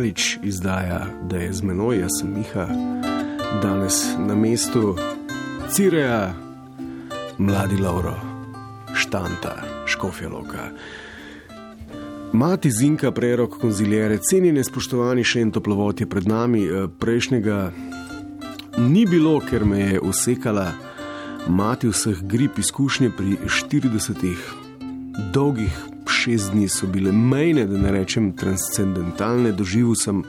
Galič izdaja, da je z menoj, jaz sem Miha, danes na mestu Cireja, mladi Lauro, Štanta, Škofja Loka. Mati Zinka, prerok konzilijere, cenjene spoštovani še en toplovod je pred nami, eh, prejšnjega ni bilo, ker me je usekala mati vseh grip izkušnje pri 40 dolgih šest dni so bile mejne, da ne rečem transcendentalne, doživel sem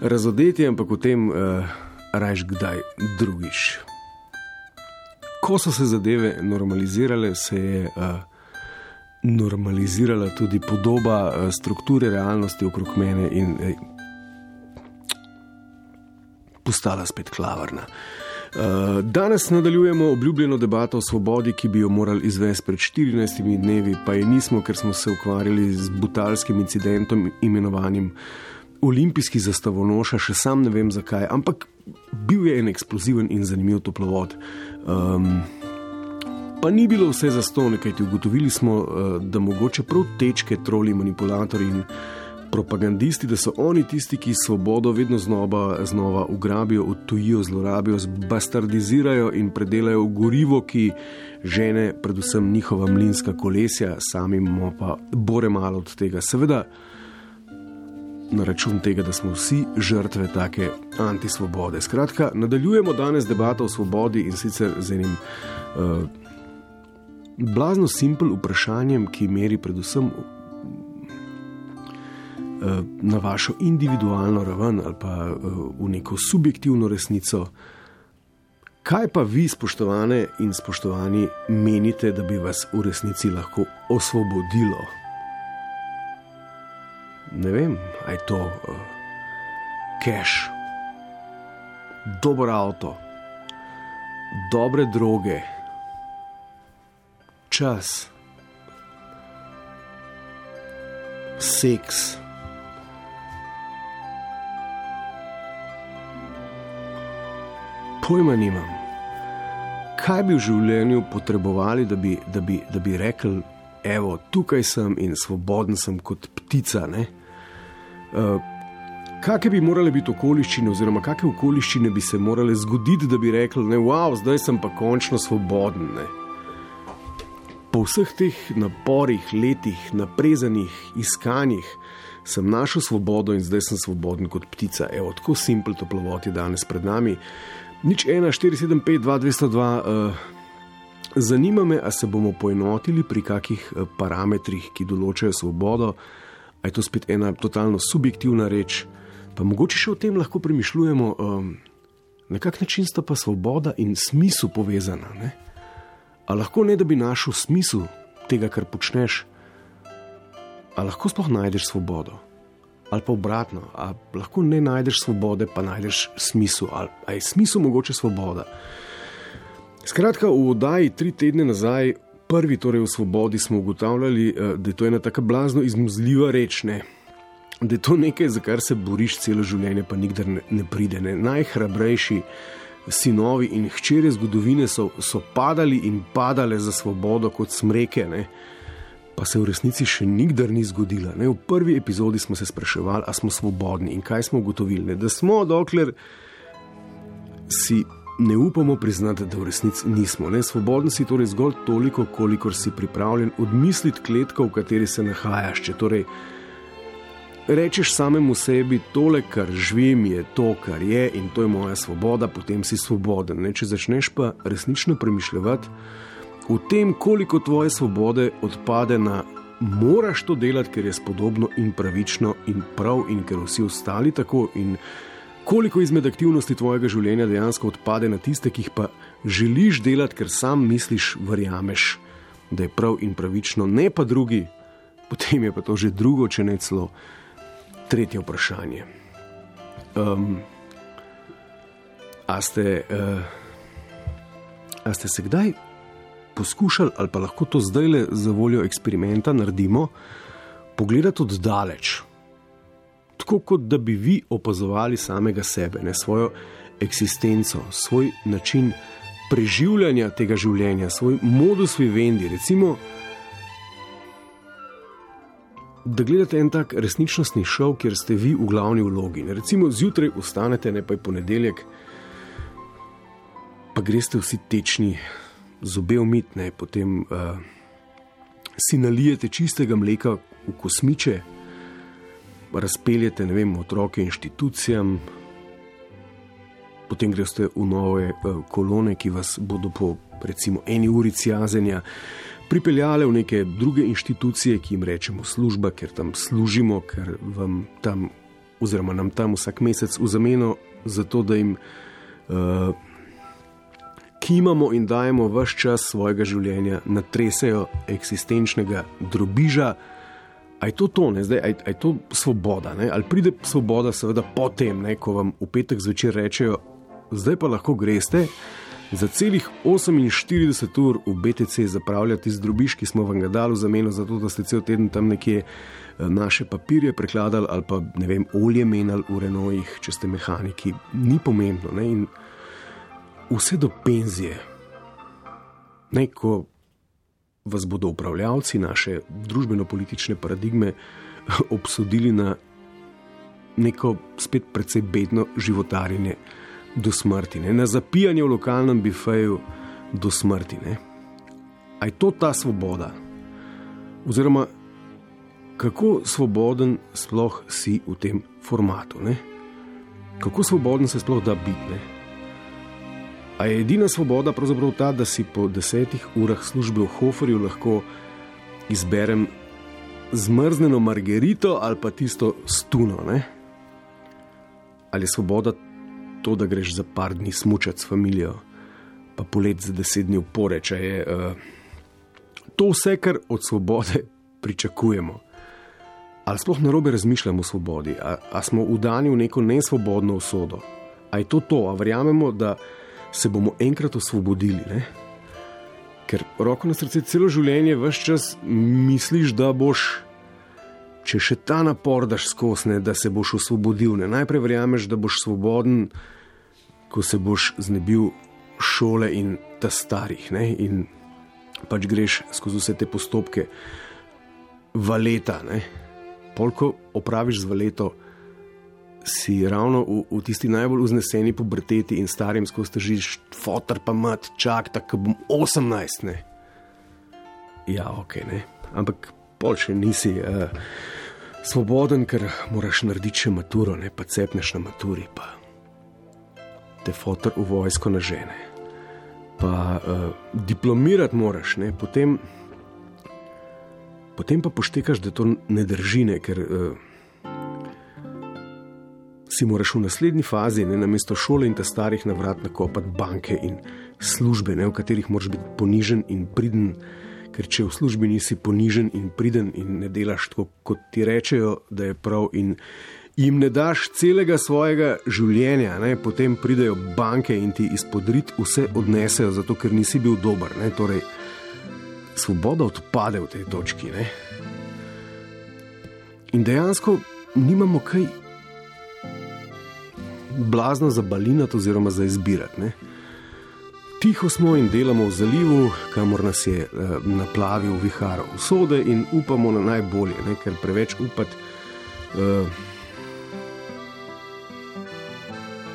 razodetje, ampak o tem uh, rajš kdaj drugič. Ko so se zadeve normalizirale, se je uh, normalizirala tudi podoba uh, strukture realnosti okrog mene in uh, postala spet klavrna. Uh, danes nadaljujemo obljubljeno debato o svobodi, ki bi jo morali izvesti pred 14 dnevi, pa je nismo, ker smo se ukvarjali z brutalskim incidentom imenovanim Olimpijski zastavonoša, še sam ne vem zakaj, ampak bil je en eksploziven in zanimiv toplovod. Um, pa ni bilo vse za stone, kajti ugotovili smo, uh, da mogoče prav tečke, troli, manipulatorji in propagandisti, da so oni tisti, ki svobodo vedno znova, znova ugrabijo, odtujijo, zlorabijo, zbastardizirajo in predelajo v gorivo, ki žene predvsem njihova mlinska kolesja, sami pa bore malo od tega. Seveda, na račun tega, da smo vsi žrtve take antisvobode. Skratka, nadaljujemo danes debato o svobodi in sicer z enim. Uh, Blazno simpel vprašanjem, ki meri predvsem na vašo individualno raven ali pa eh, v neko subjektivno resnico. Kaj pa vi, spoštovane in spoštovani, menite, da bi vas v resnici lahko osvobodilo? Ne vem, aj to uh, cash, dober avto, dobre droge, čas, seks. Pojma nimam. Kaj bi v življenju potrebovali, da bi, da bi, da bi rekli, evo, tukaj sem in svoboden sem kot ptica. Uh, Kakšne bi morale biti okoliščine, oziroma kakšne okoliščine bi se morale zgoditi, da bi rekli, da wow, zdaj sem pa končno svoboden. Ne? Po vseh teh naporih, letih, naprezanih iskanjih sem našel svobodo in zdaj sem svoboden kot ptica. Evo, tako simpel toplovod je danes pred nami. Nič 1, 4, 7, 5, 2, 202. Uh, zanima me, ali se bomo poenotili pri kakih uh, parametrih, ki določajo svobodo. Ali je to spet ena totalno subjektivna reč, pa mogoče še o tem lahko premišljujemo, um, na kak način sta pa svoboda in smisel povezana. Ali lahko ne, da bi našel smisel tega, kar počneš, ali lahko sploh najdeš svobodo ali pa obratno, ali lahko ne najdeš svobode, pa najdeš smisel, ali je smisel mogoče svoboda. Skratka, v oddaji tri tedne nazaj, prvi torej v svobodi, smo ugotavljali, eh, da je to ena tako blazno izmuzljiva reč, ne? da je to nekaj, za kar se boriš celo življenje, pa nikdar ne, ne pride. Ne? Najhrabrejši sinovi in hčere zgodovine so, so padali in padale za svobodo kot smreke. Ne? Pa se v resnici še nikdar ni zgodila. Ne? V prvi epizodi smo se spraševali, ali smo svobodni in kaj smo ugotovili. Ne? Da smo, dokler si ne upamo priznati, da v resnici nismo. Ne? Svobodni si torej zgolj toliko, kolikor si pripravljen odmisliti kletko, v kateri se nahajaš. Če torej rečeš samemu sebi, tole, kar živim, je to, kar je in to je moja svoboda, potem si svoboden. Ne? Če začneš pa resnično premišljati, v tem, koliko tvoje svobode odpade na moraš to delati, ker je spodobno in pravično in prav, in ker vsi ostali tako. In koliko izmed aktivnosti tvojega življenja dejansko odpade na tiste, ki jih pa želiš delati, ker sam misliš, verjameš, da je prav in pravično, ne pa drugi, potem je pa to že drugo, če ne celo tretje vprašanje. Um, a, ste, uh, a ste se kdaj poskušali, ali pa lahko to zdaj le za voljo eksperimenta naredimo, pogledati od daleč? Tako kot da bi vi opazovali samega sebe, ne svojo eksistenco, svoj način preživljanja tega življenja, svoj modus vivendi. Recimo, da gledate en tak resničnostni šov, kjer ste vi v glavni vlogi. Ne, recimo zjutraj vstanete, ne pa je ponedeljek, pa greste vsi tečni, zobe umitne, potem uh, si nalijete čistega mleka v kosmiče, razpeljete vem, otroke inštitucijam. Potem greste v nove uh, kolone, ki vas bodo po recimo eni uri jazenja pripeljale v neke druge inštitucije, ki jim rečemo služba, ker tam služimo, ker vam tam, oziroma nam tam vsak mesec v zameno za to, da jim uh, kimamo in dajemo vse čas svojega življenja, natresejo eksistenčnega drobiža. Aj to to, ne? zdaj aj, aj to svoboda, ne? ali pride svoboda, seveda, potem, ne? ko vam v petek zvečer rečejo, zdaj pa lahko greste za celih 48 ur v BTC zapravljati z drobiš, ki smo vam ga dali v zameno za to, da ste cel teden tam nekje eh, naše papirje prekladali ali pa ne vem, olje menjali v Renojih, če ste mehaniki, ni pomembno. Ne? In vse do penzije, ne ko vas bodo upravljavci naše družbeno-politične paradigme obsodili na neko spet precej bedno životarjenje do smrti, ne? na zapijanje v lokalnem bifeju do smrti. Aj to ta svoboda? Oziroma, kako svoboden sploh si v tem formatu? Ne? Kako svoboden se sploh da biti? A je edina svoboda pravzaprav ta, da si po desetih urah službe v Hoferju lahko izberem zmrznjeno margerito ali pa tisto stuno? Ne? Ali je svoboda to, da greš za par dni smučati s familijo, pa polet za deset dni upore, če je uh, to vse, kar od svobode pričakujemo. Ali sploh na robe razmišljamo o svobodi, ali smo udani v neko nesvobodno usodo. Ali je to to, ali verjamemo, da se bomo enkrat osvobodili. Ne? Ker roko na srce celo življenje, vse čas misliš, da boš če še ta napor daš skosne, da se boš osvobodil. Ne? Najprej verjameš, da boš svoboden, ko se boš znebil šole in ta starih. Ne? In pač greš skozi vse te postopke, valeta. Ne? Polko opraviš z valeto, si ravno v, v tisti najbolj vzneseni puberteti in starim, skozi težiš, fotor pa mat, čak, tako bom 18. Ne? Ja, ok, ne. Ampak pol še nisi uh, svoboden, ker moraš narediti še maturo, ne pa cepneš na maturi, pa te fotor v vojsko na žene. Pa uh, diplomirati moraš, ne potem. Potem pa poštekaš, da to ne drži, ne, ker uh, si moraš v naslednji fazi, ne na mesto šole in ta starih navrat, nakopati banke in službe, ne, v katerih moraš biti ponižen in pridn. Uh, ker če v službi nisi ponižen in priden in ne delaš tako, kot ti rečejo, da je prav, in jim ne daš celega svojega življenja, ne, potem pridejo banke in ti izpodrit vse odnesejo, zato ker nisi bil dober. Ne, torej, svoboda odpade v tej točki. Ne. In dejansko nimamo kaj blazno za balinati oziroma za izbirati tiho smo in delamo v zalivu, kamor nas je uh, naplavil vihar usode in upamo na najbolje, ne? ker preveč upati uh,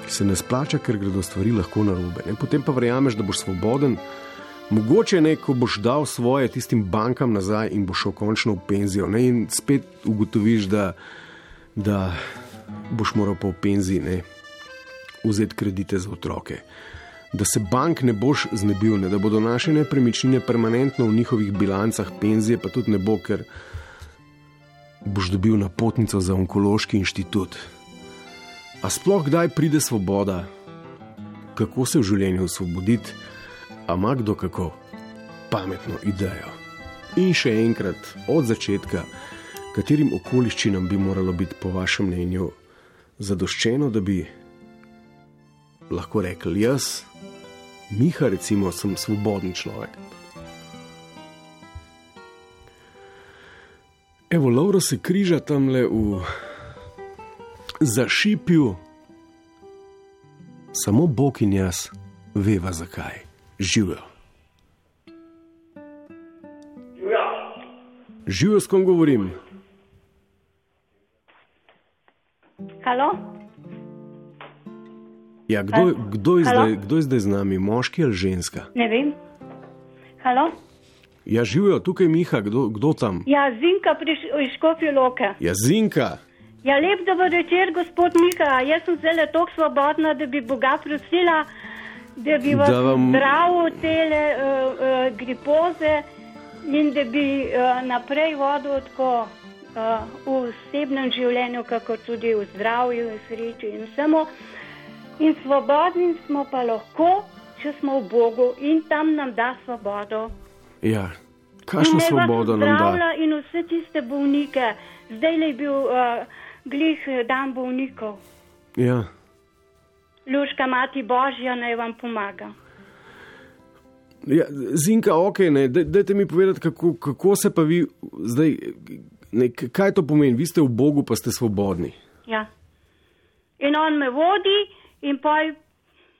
se ne splača, ker gredo stvari lahko na robe. Ne? Potem pa verjameš, da boš svoboden. Mogoče ne, ko boš dal svoje tistim bankam nazaj in boš šel končno v penzijo. Ne? In spet ugotoviš, da, da boš moral po penziji ne? Vzeti kredite za otroke da se bank ne boš znebil, ne, da bodo naše nepremičnine permanentno v njihovih bilancah, penzije pa tudi ne bo, ker boš dobil napotnico za onkološki inštitut. A sploh kdaj pride svoboda? Kako se v življenju osvoboditi, a ima kdo kako pametno idejo? In še enkrat, od začetka, katerim okoliščinam bi moralo biti, po vašem mnenju, zadoščeno, da bi lahko rekli: Jaz, Miha, recimo, sem svoboden človek. Evo, Laura se križa tam le v zašipju, samo Bog in jaz veva zakaj. Živijo. Živijo, s kom govorim. Halo? Ja, kdo, kdo, je Halo? zdaj, kdo je zdaj z nami, moški ali ženska? Ne vem. Halo? Ja, živijo tukaj Miha, kdo, kdo tam? Ja, Zinka priš- iz Škofje Loke. Ja, Zinka. Ja, lep dober večer, gospod Mika. Jaz sem zelo tako svobodna, da bi Boga prosila, da bi vas Da vam- zdravil tele uh, uh, gripoze in da bi uh, naprej vodil tako uh, v osebnem življenju, kako tudi v zdravju, v sreči in vsemu. In svobodni smo pa lahko, če smo v Bogu in tam nam da svobodo. Ja, kakšno svobodo nam da? zdravlja In vse tiste bolnike, zdaj je bil uh, glih eh, dan bolnikov. Ja. Luška mati Božja naj vam pomaga. Ja, Zinka, ok, ne, daj- dajte mi povedati, kako, kako se pa vi zdaj, ne, kaj to pomeni? Vi ste v Bogu, pa ste svobodni. Ja. In on me vodi, in poj.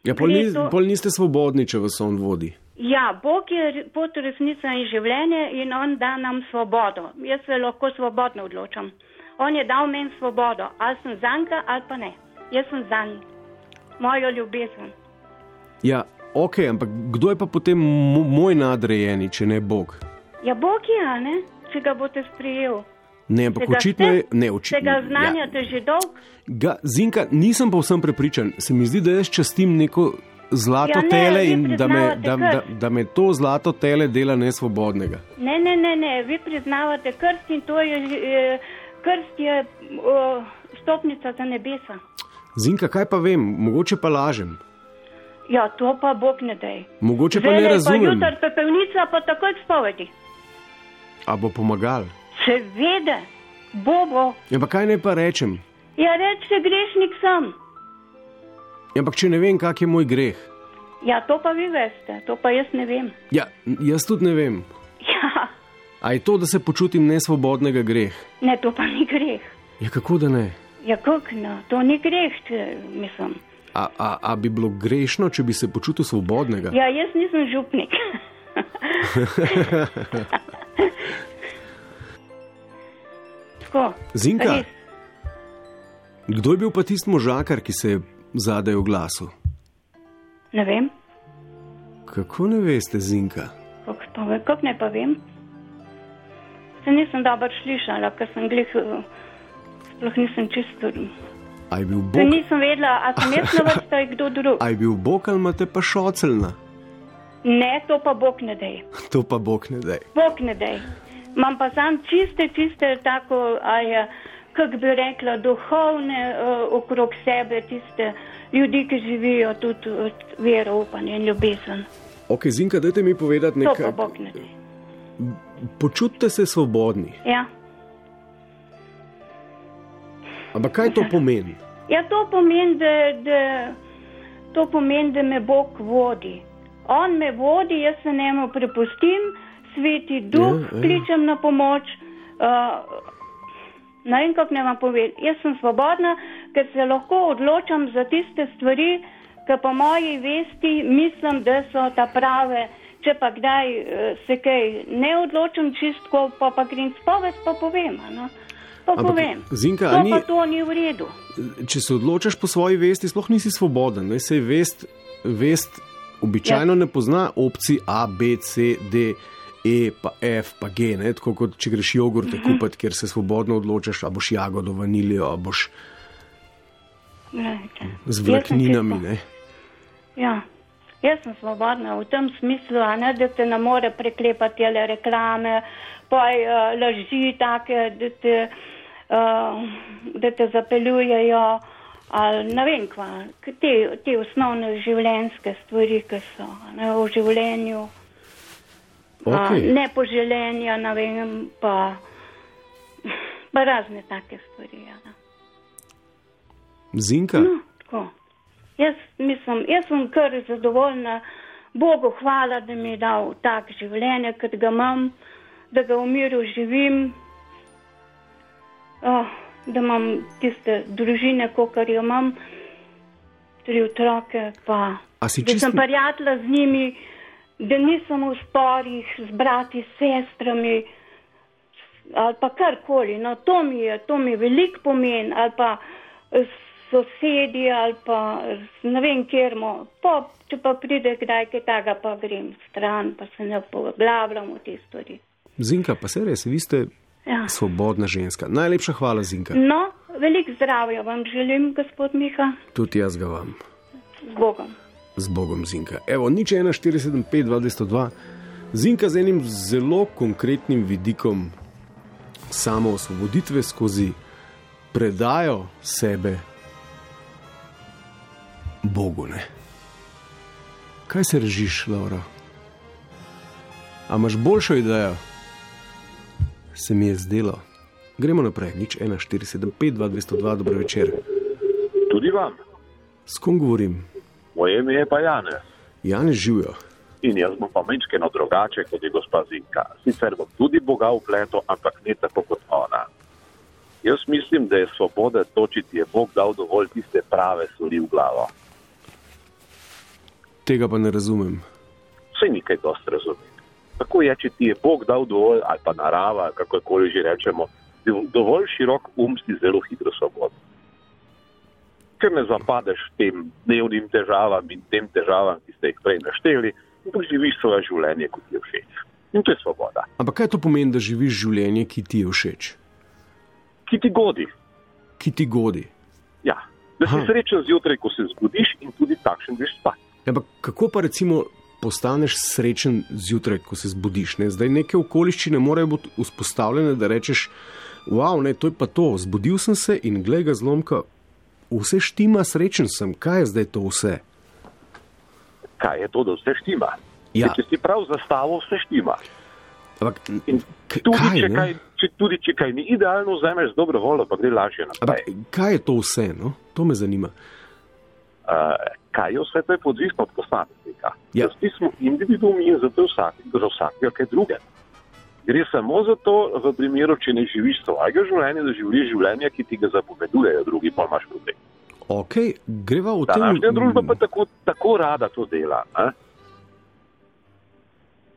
Ja, pol, ni, pol niste svobodni, če vas on vodi. Ja, Bog je pot resnica in življenje in on da nam svobodo. Jaz se lahko svobodno odločam. On je dal meni svobodo, ali sem zanka ali pa ne. Jaz sem za njim, mojo ljubezen. Ja, ok, ampak kdo je pa potem mo- moj nadrejeni, če ne Bog? Ja, Bog je, ne, če ga boste sprejel. Ne, ampak Tega očitno ste? je. Ne, oči, Tega znanjate že dolgo. Ga, Zinka, nisem povsem prepričan. Se mi zdi, da jaz častim neko zlato Ja, ne, tele in da me, da, da, da me to zlato tele dela nesvobodnega. Ne, ne, ne, ne, vi priznavate krst in to je, krst je o, stopnica za nebesa. Zinka, kaj pa vem, mogoče pa lažem, Ja, to pa Bog ne dej. mogoče pa ne Zdajle pa razumem. jutr pepelnica, pa takoj spovedi. A bo pomagal? Seveda, bo bo. Ja, pa kaj naj pa rečem? Ja, reče grešnik sem. Ja, ampak če ne vem, kak je moj greh. Ja, to pa vi veste, to pa jaz ne vem. Ja, jaz tudi ne vem. Ja, A je to, da se počutim nesvobodnega greh? ne, to pa ni greh. Ja, kako da ne? Ja, kako no, to ni greh, če, mislim. A, a, a bi bilo grešno, če bi se počutil svobodnega? Ja, jaz nisem župnik. Tako. Zinka? res. Kdo je bil pa tisti možakar, ki se je zadaj oglasil? Ne vem, Kako ne veste, Zinka? kako ve- kako ne pa vem. Se nisem dobro slišala, ker sem glih, eh, sploh nisem čisto. A je bil Se Bog, nisem vedela, a sem jaz na vrsti ali kdo drug. a je bil Bog ali imate pa šocelna? Ne, to pa Bog ne dej. To pa Bog ne da. Bog ne dej. Imam pa sam čiste, čiste, tako, aj, kako bi rekla, duhovne uh, okrog sebe, tiste ljudi, ki živijo tudi od vero, upanja in ljubezen. Ok, Zinka, dajte mi povedati To pa nekaj. Bog ne. Počutite se svobodni. Ja. Ampak kaj to pomeni? ja, to pomeni, da, da, to pomeni, da me Bog vodi. On me vodi, jaz se njemu prepustim, sveti duh, Ja, ja. kličem na pomoč. Uh, ne vem, kako ne vam povem. Jaz sem svobodna, ker se lahko odločam za tiste stvari, ki po moji vesti mislim, da so ta prave. Če pa kdaj eh, se kaj ne odločim čistko, pa, pa grem spoved, pa povem. No? Pa Ampak, povem. Zinka, to ni- pa to ni v redu. Če se odločaš po svoji vesti, sploh nisi svoboden. Ne? Sej vest, vest običajno Ja. ne pozna opcij A, B, C, D, E, pa F, pa G. Ne? Tako kot če greš jogurte Mhm. kupiti, kjer se svobodno odločaš, a boš jagodo, vanilijo, a boš z vlakninami. Ne? Ja. Jaz sem svobodna v tem smislu, ne, da te ne more preklepati ali reklame, pa uh, laži take, da te, uh, da te zapeljujejo, ali ne vem kva, k- te, te osnovne življenjske stvari, ki so a ne, v življenju. A, Okay. nepoželenja, ne vem, pa, pa razne take stvari. Ja. Zinka, No, tako. Jaz, mislim, jaz sem kar zadovoljna, Bogu hvala, da mi je dal tak življenje, kot ga imam, da ga v miru živim, oh, da imam tiste družine, kot jo imam, tri otroke, pa A si da čisto- sem prijatelja z njimi, da nisem v sporih z brati, s sestrami ali pa karkoli. No, to mi je, to mi je velik pomen, ali pa sosedi, ali pa ne vem kjermo. Pa, če pa pride kdaj kaj takega, pa grem stran, pa se ne poglabljam v te stvari. Zinka, pa se res, vi ste Ja. svobodna ženska. Najlepša hvala, Zinka. No, veliko zdravja vam želim, gospod Miha, Tudi jaz ga vam. z Bogom. Z Bogom, Zinka. Evo, nič 1, 475, 202. Zinka z enim zelo konkretnim vidikom samo osvoboditve skozi predajo sebe Bogu. Ne? Kaj se režiš, Laura? A imaš boljšo idejo? Se mi je zdelo. Gremo naprej, nič 1, 475, 202, dobro večer. Tudi vam. S kom govorim? Moje ime je pa Janez. Janez živijo. In jaz bom pa mečkeno drugače kot je gospa Zinka. Sicer bom tudi Boga upletel, ampak ne tako kot ona. Jaz mislim, da je svoboda to, če ti je Bog dal dovolj tiste prave soli v glavo. Tega pa ne razumem. Vse nekaj dost razumem. Tako je, če ti je Bog dal dovolj, ali pa narava, kakorkoli že rečemo, dovolj širok um, si zelo hitro svoboden. Ker ne zapadeš tem dnevnim težavam in tem težavam, ki ste jih prej našteli, ampak živiš svoje življenje, kot ti je všeč. In to je svoboda. Ampak kaj to pomeni, da živiš življenje, ki ti je všeč, Ki ti godi. ki ti godi? Ja. Da si Aha. srečen zjutraj, ko se zbudiš in tudi takšen greš spat. Ampak kako pa recimo postaneš srečen zjutraj, ko se zbudiš? Ne? Zdaj neke okoliščine morajo biti vzpostavljene, da rečeš, wow, ne, to je pa to, zbudil sem se in glej ga zlomka, vse štima, srečen sem, kaj je zdaj to vse? Kaj je to, da vse štima? Ja. Če si prav zastavil, vse štima. Ampak, In tudi, kaj, če kaj, če, tudi če kaj ni idealno, vzameš dobro voljo, pa gre lažje Ampak naprej. kaj je to vse? No? To me zanima. Uh, kaj je vse to je odvisno od posameznika? Ja. Vsi smo individuumi in zato je vsak, za vsakega kaj druge. Gre samo za to, v primeru, če ne živiš svojega življenja, da živiš življenje, ki ti ga zapovedujejo drugi, pa imaš problem. Ok, greva v tem. Današnja družba pa tako, tako rada to dela. A?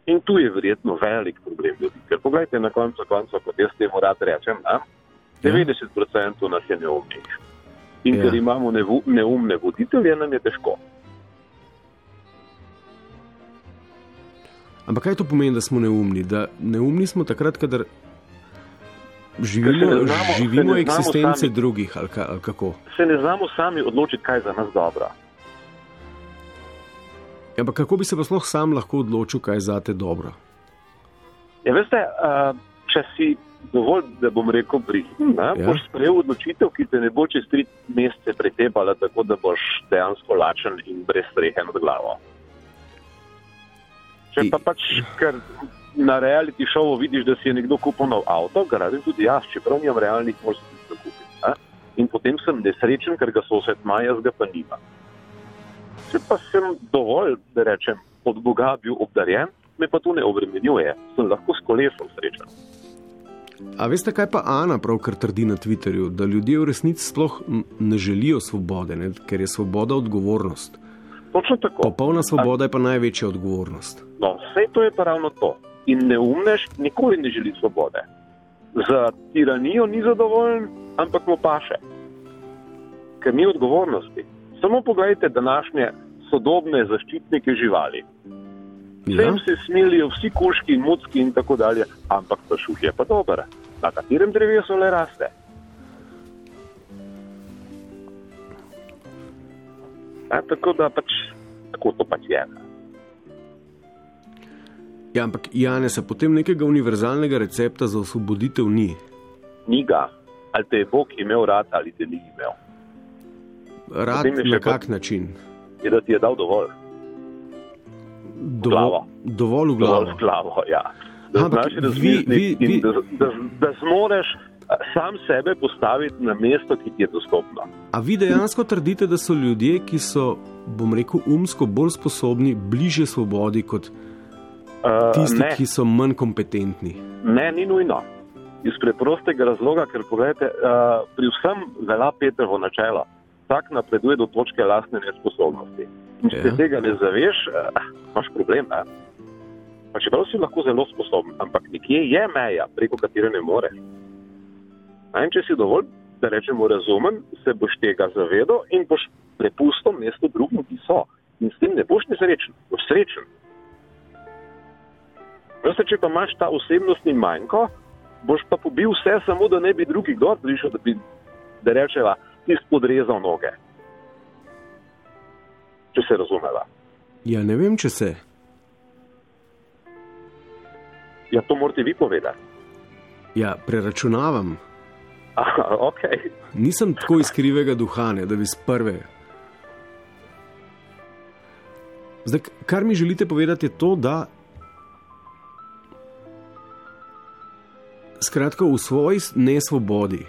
In tu je verjetno velik problem ljudi. Ker pogledajte, na koncu konca, kot jaz temu rad rečem, a? 90% nas je neumnih. In Ja. ker imamo nevu, neumne voditelje, nam je težko. Ampak kaj to pomeni, da smo neumni? Da neumni smo takrat, kadar živimo, znamo- živimo eksistence sami- drugih ali, ka, ali kako. Se ne znamo sami odločiti, kaj je za nas dobro. Ampak kako bi se pa sploh sam lahko odločil, kaj je zate dobro? Ja, veste, če si dovolj, da bom rekel, Ja. ja. boš sprejel odločitev, ki te ne bo čez tri mesece pretepala, tako da boš dejansko lačen in brez strehe nad glavo. Če pa pač, ker na reality šovu vidiš, da si je nekdo kupil nov avto, ga rabim tudi jaz, čeprav nimam realnih možnosti za kupiti. Ne? In potem sem nesrečen, ker ga sosed ima, jaz ga pa nimam. Če pa sem dovolj, da rečem, od Boga bil obdarjen, me pa to ne obremenjuje, sem lahko s kolesom srečen. A veste, kaj pa Ana pravkar trdi na Twitterju, da ljudje v resnici sploh ne želijo svobode, ne? ker je svoboda odgovornost. Točno tako. Popolna svoboda je pa največja odgovornost. No, vse to je pa ravno to. In neumnež nikoli ne želi svobode. Za tiranijo ni zadovoljen, ampak mu paše. Ker ni odgovornosti. Samo pogledajte današnje sodobne zaščitnike živali. Vsem Ja? se smilijo vsi kuški in mucki in tako dalje, ampak pršuh je pa dober. Na katerem drevesu le raste? Ja, tako da pač Tako to pač je. Ja, ampak Janesa, potem nekega univerzalnega recepta za osvoboditev ni. Ni ga, ali te je Bog imel rad ali te ni imel. Rad je na kak način? Je da ti je dal dovolj, Dovolj, glavo. dovolj v glavo. dovolj v glavo. Ja. Da Ampak znaš vi- vi- vi- da, da, da zmoreš a, sam sebe postaviti na mesto, ki ti je dostopno. A vi dejansko trdite, da so ljudje, ki so, bom rekel, umsko bolj sposobni, bliže svobodi kot Uh, tisti, ne, ki so manj kompetentni? ne, ni nujno. Iz preprostega razloga, ker pogledajte, uh, pri vsem velja Petrovo načelo. Vsak napreduje do točke lastne nesposobnosti. In če ja. tega ne zaveš, uh, imaš problem. Ne? Pa čeprav si lahko zelo sposoben, ampak nekje je meja, preko katere ne moreš. In če si dovolj, da rečemo, razumen, se boš tega zavedal in boš prepustil mesto drugim, ki so. In s tem ne boš nesrečen, boš srečen. Veste, če pa imaš ta osebnostni manjko, boš pa pobil vse, samo da ne bi drugi gor prišel, da bi, da rečeva, ti spodrezal noge. Če se razumela. Ja, ne vem, če se. Ja, to morate vi povedati. Ja, preračunavam. Aha, ok. Nisem tako iz krivega duha, ne, da bi z prve. Zdaj, kar mi želite povedati, je to, da skratka v svoji nesvobodi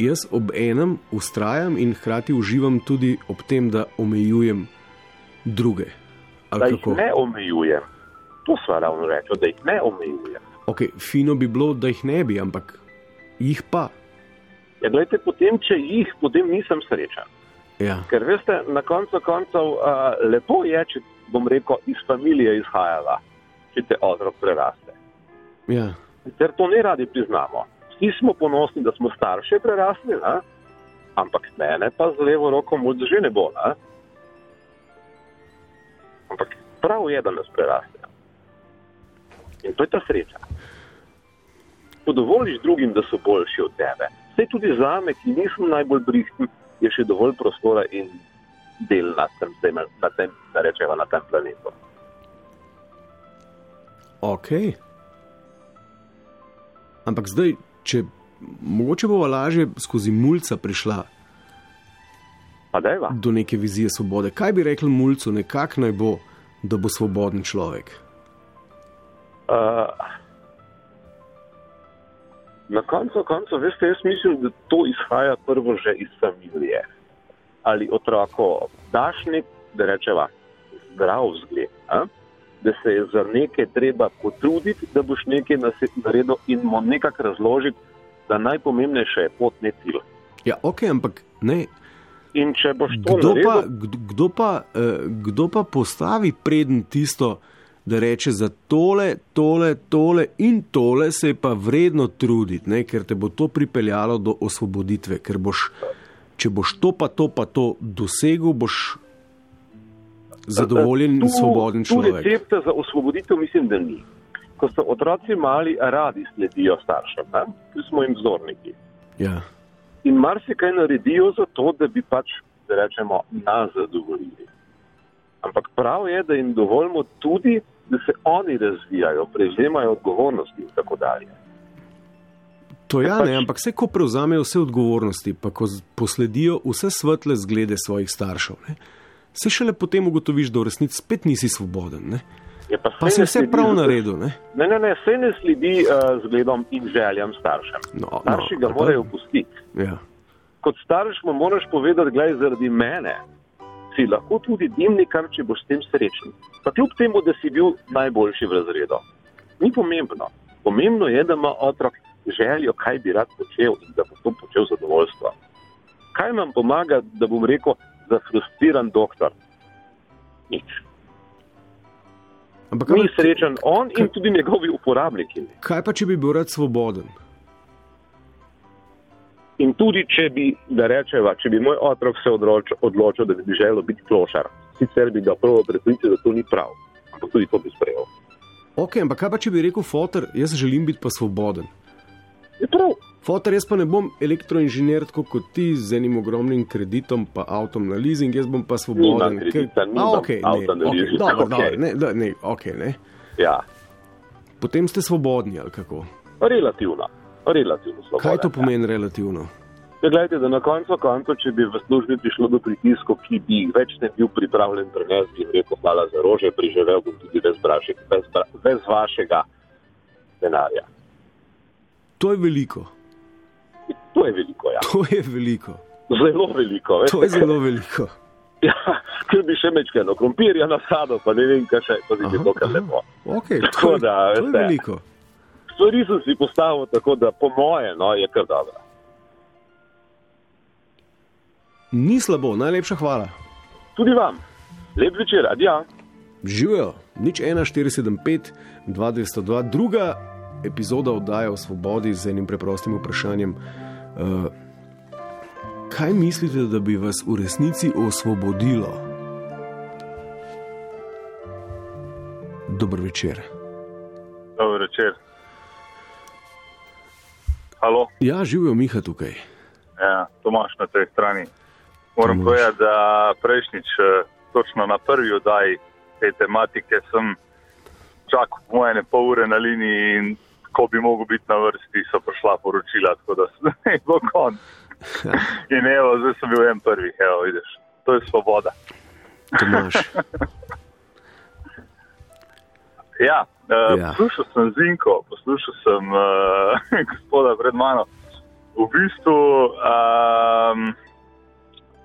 jaz ob enem ustrajam in hkrati uživam tudi ob tem, da omejujem druge. Da jih kako? ne omejujem. To sva ravno rekla, da jih ne omejujem. Okay, fino bi bilo, da jih ne bi, ampak jih pa. Ja, gledajte, potem, če jih, potem nisem srečen. Ja. Ker veste, na koncu koncev uh, lepo je, če bom rekel, iz familije izhajala, če te otrok preraste. Ja. Ker to ne radi priznamo. Vsi smo ponosni, da smo starše prerasli, ne? ampak mene pa z levo roko moč že ne bo. Ne? Ampak prav je, da nas preraste. In to je ta sreča. Ko dovoliš drugim, da so boljši od tebe, vse tudi za me, ki nisem najbolj brihten, je še dovolj prostora in del na tem, zemelj- na tem, da rečeva, na tem planetu. Ok. Ampak zdaj, če mogoče bo lažje skozi mulca prišla do neke vizije svobode, kaj bi rekel mulcu, nekako naj bo, da bo svoboden človek. Uh, na koncu konca, veste, jaz mislim, da to izhaja prvo že iz familije. Ali otroko daš nek, da rečeva, zdrav vzgled, a? da se je za nekaj treba potruditi, da boš nekaj naredil in mu nekako razložiti, da najpomembnejše je pot, ne cilj. Ja, ok, ampak ne. In če boš to Kdo pa, naredil, kdo, kdo, pa, eh, kdo pa postavi preden tisto, da reče za tole, tole, tole in tole se je pa vredno truditi, ne? ker te bo to pripeljalo do osvoboditve. Ker boš, če boš to pa to pa to dosegel, boš zadovoljen in Tu- svoboden Tu človek. recepta za osvoboditev mislim, da ni. Ko so otroci mali, radi sledijo staršem, ne? tu smo jim vzorniki. Ja. In marsikaj naredijo za to, da bi pač, da rečemo, nas zadovoljili. Ampak prav je, da jim dovolimo tudi, da se oni razvijajo, prevzemajo odgovornosti in tako dalje. To ja, pač- ne, ampak vse, ko prevzamejo vse odgovornosti, pa ko posledijo vse svetle zglede svojih staršev, ne, se šele potem ugotoviš, da v resnici spet nisi svoboden. Ne. Je pa, Pa saj si vse sledi prav naredil. Ne. Ne, ne, ne, vse ne sledi uh, zgledom in željam staršem. No, Starši no, ga pa- morajo pustiti. Ja. Kot starš mu moraš povedati, gledaj, zaradi mene si lahko tudi dimnikar, če boš s tem srečen. Pa kljub temu, da si bil najboljši v razredu. Ni pomembno. Pomembno je, da ima otrok željo, kaj bi rad počel in da bo to počel z zadovoljstvom. Kaj nam pomaga, da bom rekel, zafrustriran doktor? Nič. Ampak Ni srečen on in tudi njegovi uporabniki. kaj pa, če bi bil rad svoboden? In tudi, če bi, da rečeva, če bi moj otrok se odločil, odločil da bi želel biti klošar, sicer bi ga prvo prepričal, da to ni prav, ampak tudi to bi sprejel. Ok, ampak kaj pa, če bi rekel, fotor, jaz želim biti pa svoboden. Je prav, Fotor, jaz pa ne bom elektroinženir tako kot ti z enim ogromnim kreditom, pa avtom na leasing, jaz bom pa svoboden. Kredita, A, okay, avta ne, na okay, leasing, dobro, okej. dobro, ne, da, ne, okay, ne. Ja, Potem ste svobodni ali kako? relativno. Relativno sloboden, Kaj to ja. pomeni relativno? Ja, gledajte, da na koncu konca, če bi v službi prišlo do pritiskov, ki bi jih več ne bil pripravljen prenesti, bi rekel, hvala za rože, priživel bom tudi brez, braši, brez, brez vašega denarja. To je veliko. To je veliko, ja. To je veliko. Zelo veliko. Veste, To je zelo veliko. Ja, ker bi še mečkano krompirja nasadil, pa ne vem, kaj še, to bi bilo kar lepo. Okay, Tako to, je, da, to je veste. veliko. Stvari sem si postavil tako, da po moje, no, je kar dobro. Ni slabo, najlepša hvala. Tudi vam. Lep večer, adijo. Živijo, nič 1475, 2202, druga epizoda oddaje o svobodi z enim preprostim vprašanjem. Uh, kaj mislite, da bi vas v resnici osvobodilo? Dober večer. Dobro večer. Halo, Ja, živijo Miha tukaj. ja, Tomaš na tej strani. Moram Tomaž. povedati, da prejšnjič, eh, točno na prvi oddaji te tematike, sem čakal moje ne pol ure na liniji in ko bi mogel biti na vrsti, so prišla poročila, tako da je bilo konc. In evo, zdaj sem bil en prvih, evo, vidiš. To je svoboda. Tomaš. Ja, uh, Ja. poslušal sem Zinko, poslušal sem uh, gospoda pred mano. V bistvu um,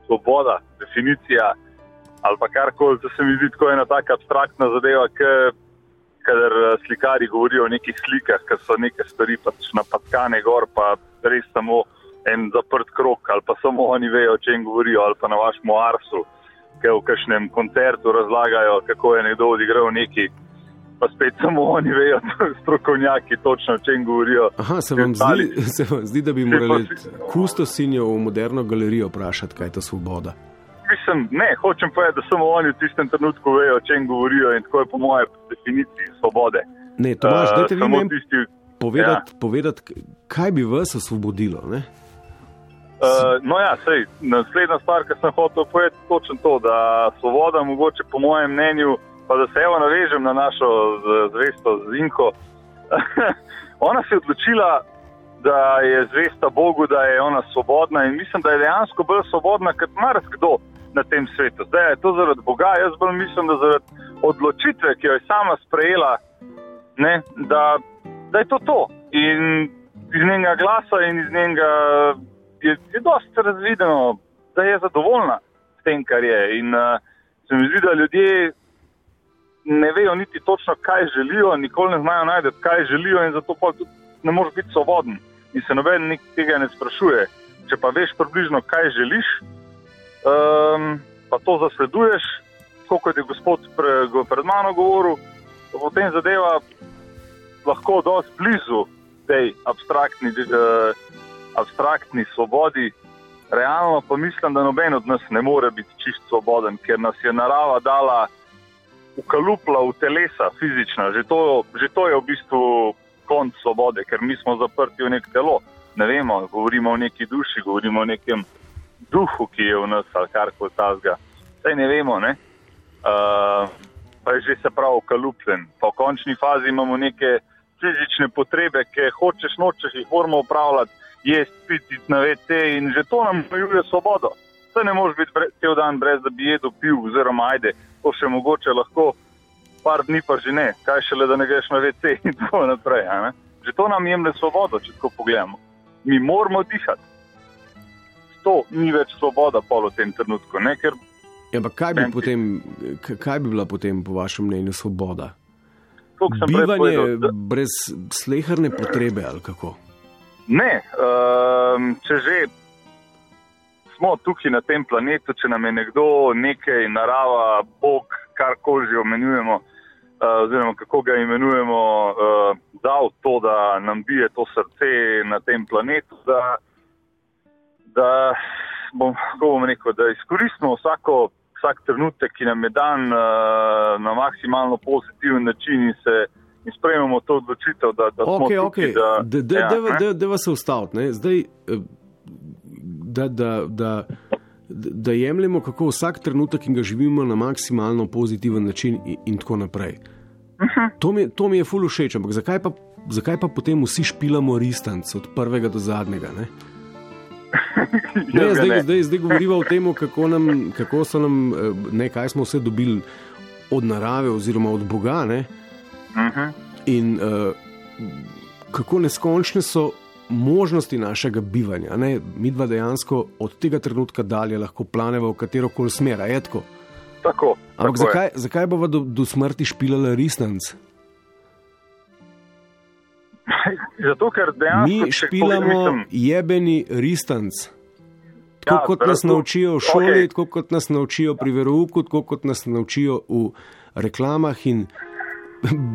svoboda, definicija ali pa karkoli, to se mi zdi tako ena taka abstraktna zadeva, ker slikari govorijo o nekih slikah, ker so neke stvari pač napackane gor, pa res samo en zaprt krok ali pa samo oni vejo, o čem govorijo, ali pa na vašem arsu, ki v kažem koncertu razlagajo, kako je nekdo odigral neki pa spet samo oni vejo, strokovnjaki, točno o čem govorijo. Aha, se vam, zdi, se vam zdi, da bi morali pa si- kustosinjo v moderno galerijo vprašati, kaj je to svoboda? Mislim, ne, hočem povedati, da samo oni v tistem trenutku vejo, o čem govorijo in tako je po moje definiciji svobode. Ne, Tomaš, Eh, dajte vi samo meni tisti, povedati, ja. povedati, kaj bi vas osvobodilo. Ne? Uh, no, ja, sej, naslednja stvar, ki sem hotel povedati, je točno to, da svoboda, mogoče po mojem mnenju, pa da se evo navežem na našo zvesto Zinko. ona se je odločila, da je zvesta Bogu, da je ona svobodna in mislim, da je dejansko bolj svobodna kot marsikdo na tem svetu. Zdaj je to zaradi Boga, jaz bolj mislim, da zaradi odločitve, ki jo je sama sprejela, ne, da, da je to to. In iz njenega glasa in iz njenega je, je dosti razvideno, da je zadovoljna s tem, kar je. In uh, se mi zdi, da ljudje ne vejo niti točno, kaj želijo, nikoli ne znajo najti, kaj želijo, in zato pa tudi ne moreš biti svoboden. In se noben tega ne sprašuje. Če pa veš približno, kaj želiš, um, pa to zasleduješ, tako kot je gospod pre, pred mano govoril, potem zadeva lahko dosti blizu tej abstraktni, eh, abstraktni svobodi. Realno pa mislim, da noben od nas ne more biti čist svoboden, ker nas je narava dala ukalupla v telesa, fizična. Že to, že to je v bistvu konc svobode, ker mi smo zaprti v nek telo. Ne vemo, govorimo o neki duši, govorimo o nekem duhu, ki je v nas ali kar koli tazga. Saj ne vemo, ne. Uh, pa je že se prav ukalupljen. Pa v končni fazi imamo neke fizične potrebe, ki hočeš, nočeš, jih moramo upravljati, jesti, piti na VC in že to nam omejuje svobodo. Saj ne moreš biti cel dan brez, da bi jedel, pil, oziroma ajde, to še mogoče lahko, par dni pa že ne, kaj šele, da ne greš na VC in tako naprej. Že to nam jemlje svobodo, če tako pogledamo. Mi moramo dihati. To ni več svoboda pol v tem trenutku, ne? ker Ja, ampak kaj bi, potem, kaj bi bila potem, po vašem mnenju, svoboda? Bivanje povedal, da- brez sleherne potrebe ali kako? Ne, um, če že smo tukaj na tem planetu, če nam je nekdo nekaj, narava, Bog, karkoli že omenjujemo, uh, oziroma kako ga imenujemo, uh, dal to, da nam bije to srce na tem planetu, da, da bom, bom rekel, da izkoristimo vsako. Vsak trenutek, ki nam je dan uh, na maksimalno pozitiven način, in se in sprejmemo to odločitev, da, da smo Okay, tukaj. okay. Da, Da, da, ja, da, da, da vas ne. Zdaj, eh, da, da, da, da jemljemo kako vsak trenutek in ga živimo na maksimalno pozitiven način in, in tako naprej. To mi, to mi je ful všeč, ampak zakaj pa, zakaj pa potem vsi špilamo ristanc od prvega do zadnjega? Ne? Ne, zdaj, zdaj, zdaj govorimo o tem, kako, nam, kako so nam, eh, ne, kaj smo vse dobili od narave oziroma od Boga. Ne? Mhm. In uh, kako neskončne so možnosti našega bivanja. Ne? Mi dva dejansko od tega trenutka dalje lahko planeva v katero koli smer, a je tako. Tako. Ampak tako je. zakaj, zakaj bova do, do smrti špilala resnic? Zato, ker dejansko. Mi špilamo mislim, jebeni resnic. Tako Ja, kot nas prav, naučijo v šoli, okej. tako kot nas naučijo pri verouku, tako kot nas naučijo v reklamah in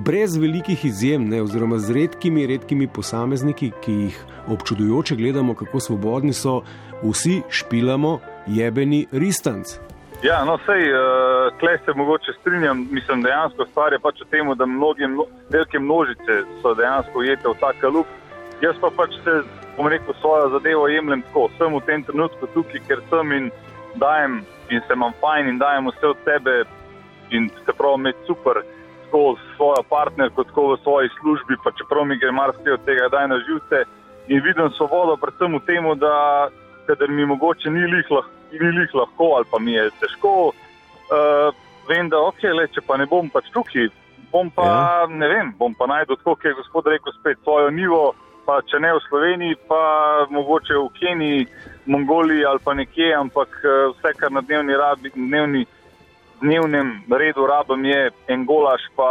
brez velikih izjem, ne, oziroma z redkimi, redkimi posamezniki, ki jih občudujoče gledamo, kako svobodni so, vsi špilamo jebeni resnic. Ja, no, sej, uh, tle se mogoče strinjam. Mislim, dejansko stvar je pač v tem, da mnoge, mno, velike množice so dejansko ujete v ta kalup. Jaz pa pač se, bom rekel, svojo zadevo jemljem tako. Sem v tem trenutku tukaj, ker sem in dajem in se imam fajn in dajem vse od sebe in se pravi imeti super. Tako s svojo partnerko, tako v svoji službi, pa čeprav mi gre marsikaj od tega, da je na živce in vidim svobodo, predvsem v tem, da kadar mi mogoče ni lih lahko ni lih lahko ali pa mi je težko. Uh, vem, da ok, le, če pa ne bom pač tukaj, bom pa ja. ne vem, bom pa najdel tako, kot je gospod rekel, spet svojo nivo, pa če ne v Sloveniji, pa mogoče v Keniji, Mongoliji ali pa nekje, ampak uh, vse, kar na dnevni rabi, dnevni, dnevnem redu rabim, je en golaž, pa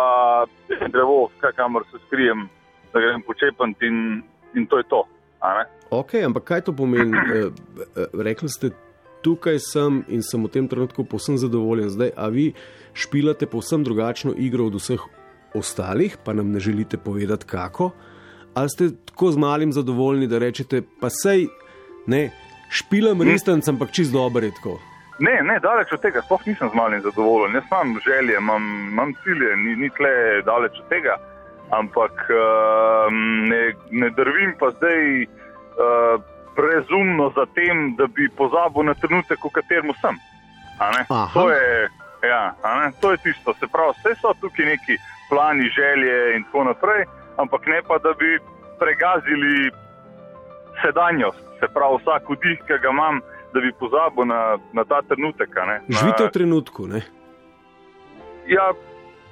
drevo, kamor se skrijem, da grem počepant in, in to je to. Ok, ampak kaj to pomeni? Eh, Rekli ste, tukaj sem in sem v tem trenutku povsem zadovoljen. Zdaj, a vi špilate povsem drugačno igro od vseh ostalih, pa nam ne želite povedati kako? Ali ste tako z malim zadovoljni, da rečete, pa sej ne, špilam resnic, ampak čist dobro je tako. Ne, ne, daleč od tega, sploh nisem z malim zadovoljen. Jaz imam želje, imam, imam cilje, ni, ni tle daleč od tega, ampak uh, ne, ne drvim pa zdaj uh, prezumno za tem, da bi pozabil na trenutek, v katerem sem. To je, ja, to je tisto. Se pravi, vse so tukaj neki plani, želje in tako naprej, ampak ne pa, da bi pregazili sedanjost. Se pravi, vsak vdih, ki ga imam, da bi pozabil na, na ta trenutek. Na- Živite v trenutku, ne? Ja,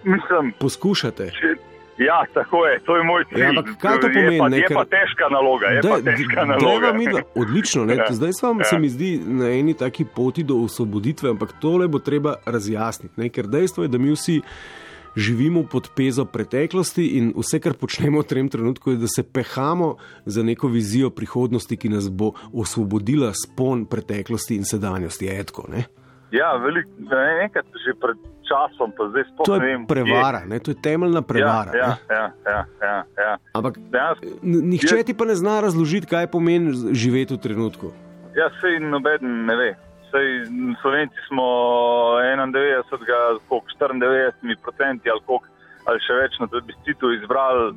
mislim, poskušate. če, ja, tako je, to je moj cilj. Ja, ampak kaj to Je pomeni, pa, ne, je pa težka naloga, je pa Daj, težka naloga. midva- Odlično, ne? Ja. zdaj vam Ja. se mi zdi na eni taki poti do osvoboditve, ampak tole bo treba razjasniti. Ne? Ker dejstvo je, da mi vsi živimo pod pezo preteklosti in vse, kar počnemo v tem trenutku, je, da se pehamo za neko vizijo prihodnosti, ki nas bo osvobodila spon preteklosti in sedanjosti. Je tako, ne? Ja, veliko, enkrat že pred časom, pa zdaj sploh To ne je vem. prevara, ne? to je temeljna prevara. Ja, ja, ja, ja, ja, ja. Ampak Dejansko, nihče ti pa ne zna razložiti, kaj pomeni živeti v trenutku. ja, sej noben ne ve. Sej Slovenci smo 91, koliko 94 procenti ali, koliko, ali še več na plebiscitu izbrali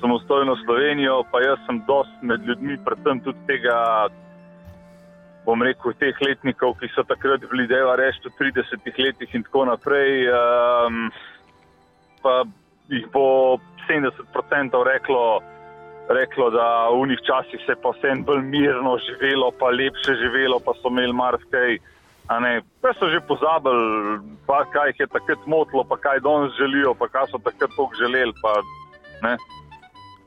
samostojno Slovenijo, pa jaz sem dost med ljudmi, predvsem tudi tega, bom rekel, teh letnikov, ki so takrat bili deva reči v 30 letih in tako naprej. Um, pa jih bo 70% reklo, reklo, da v njih časih se je pa vse bolj mirno živelo, pa lepše živelo, pa so imeli marsikaj. Pa so že pozabili, pa kaj jih je takrat motilo, pa kaj danes želijo, pa kaj so takrat toliko želeli. Pa, ne.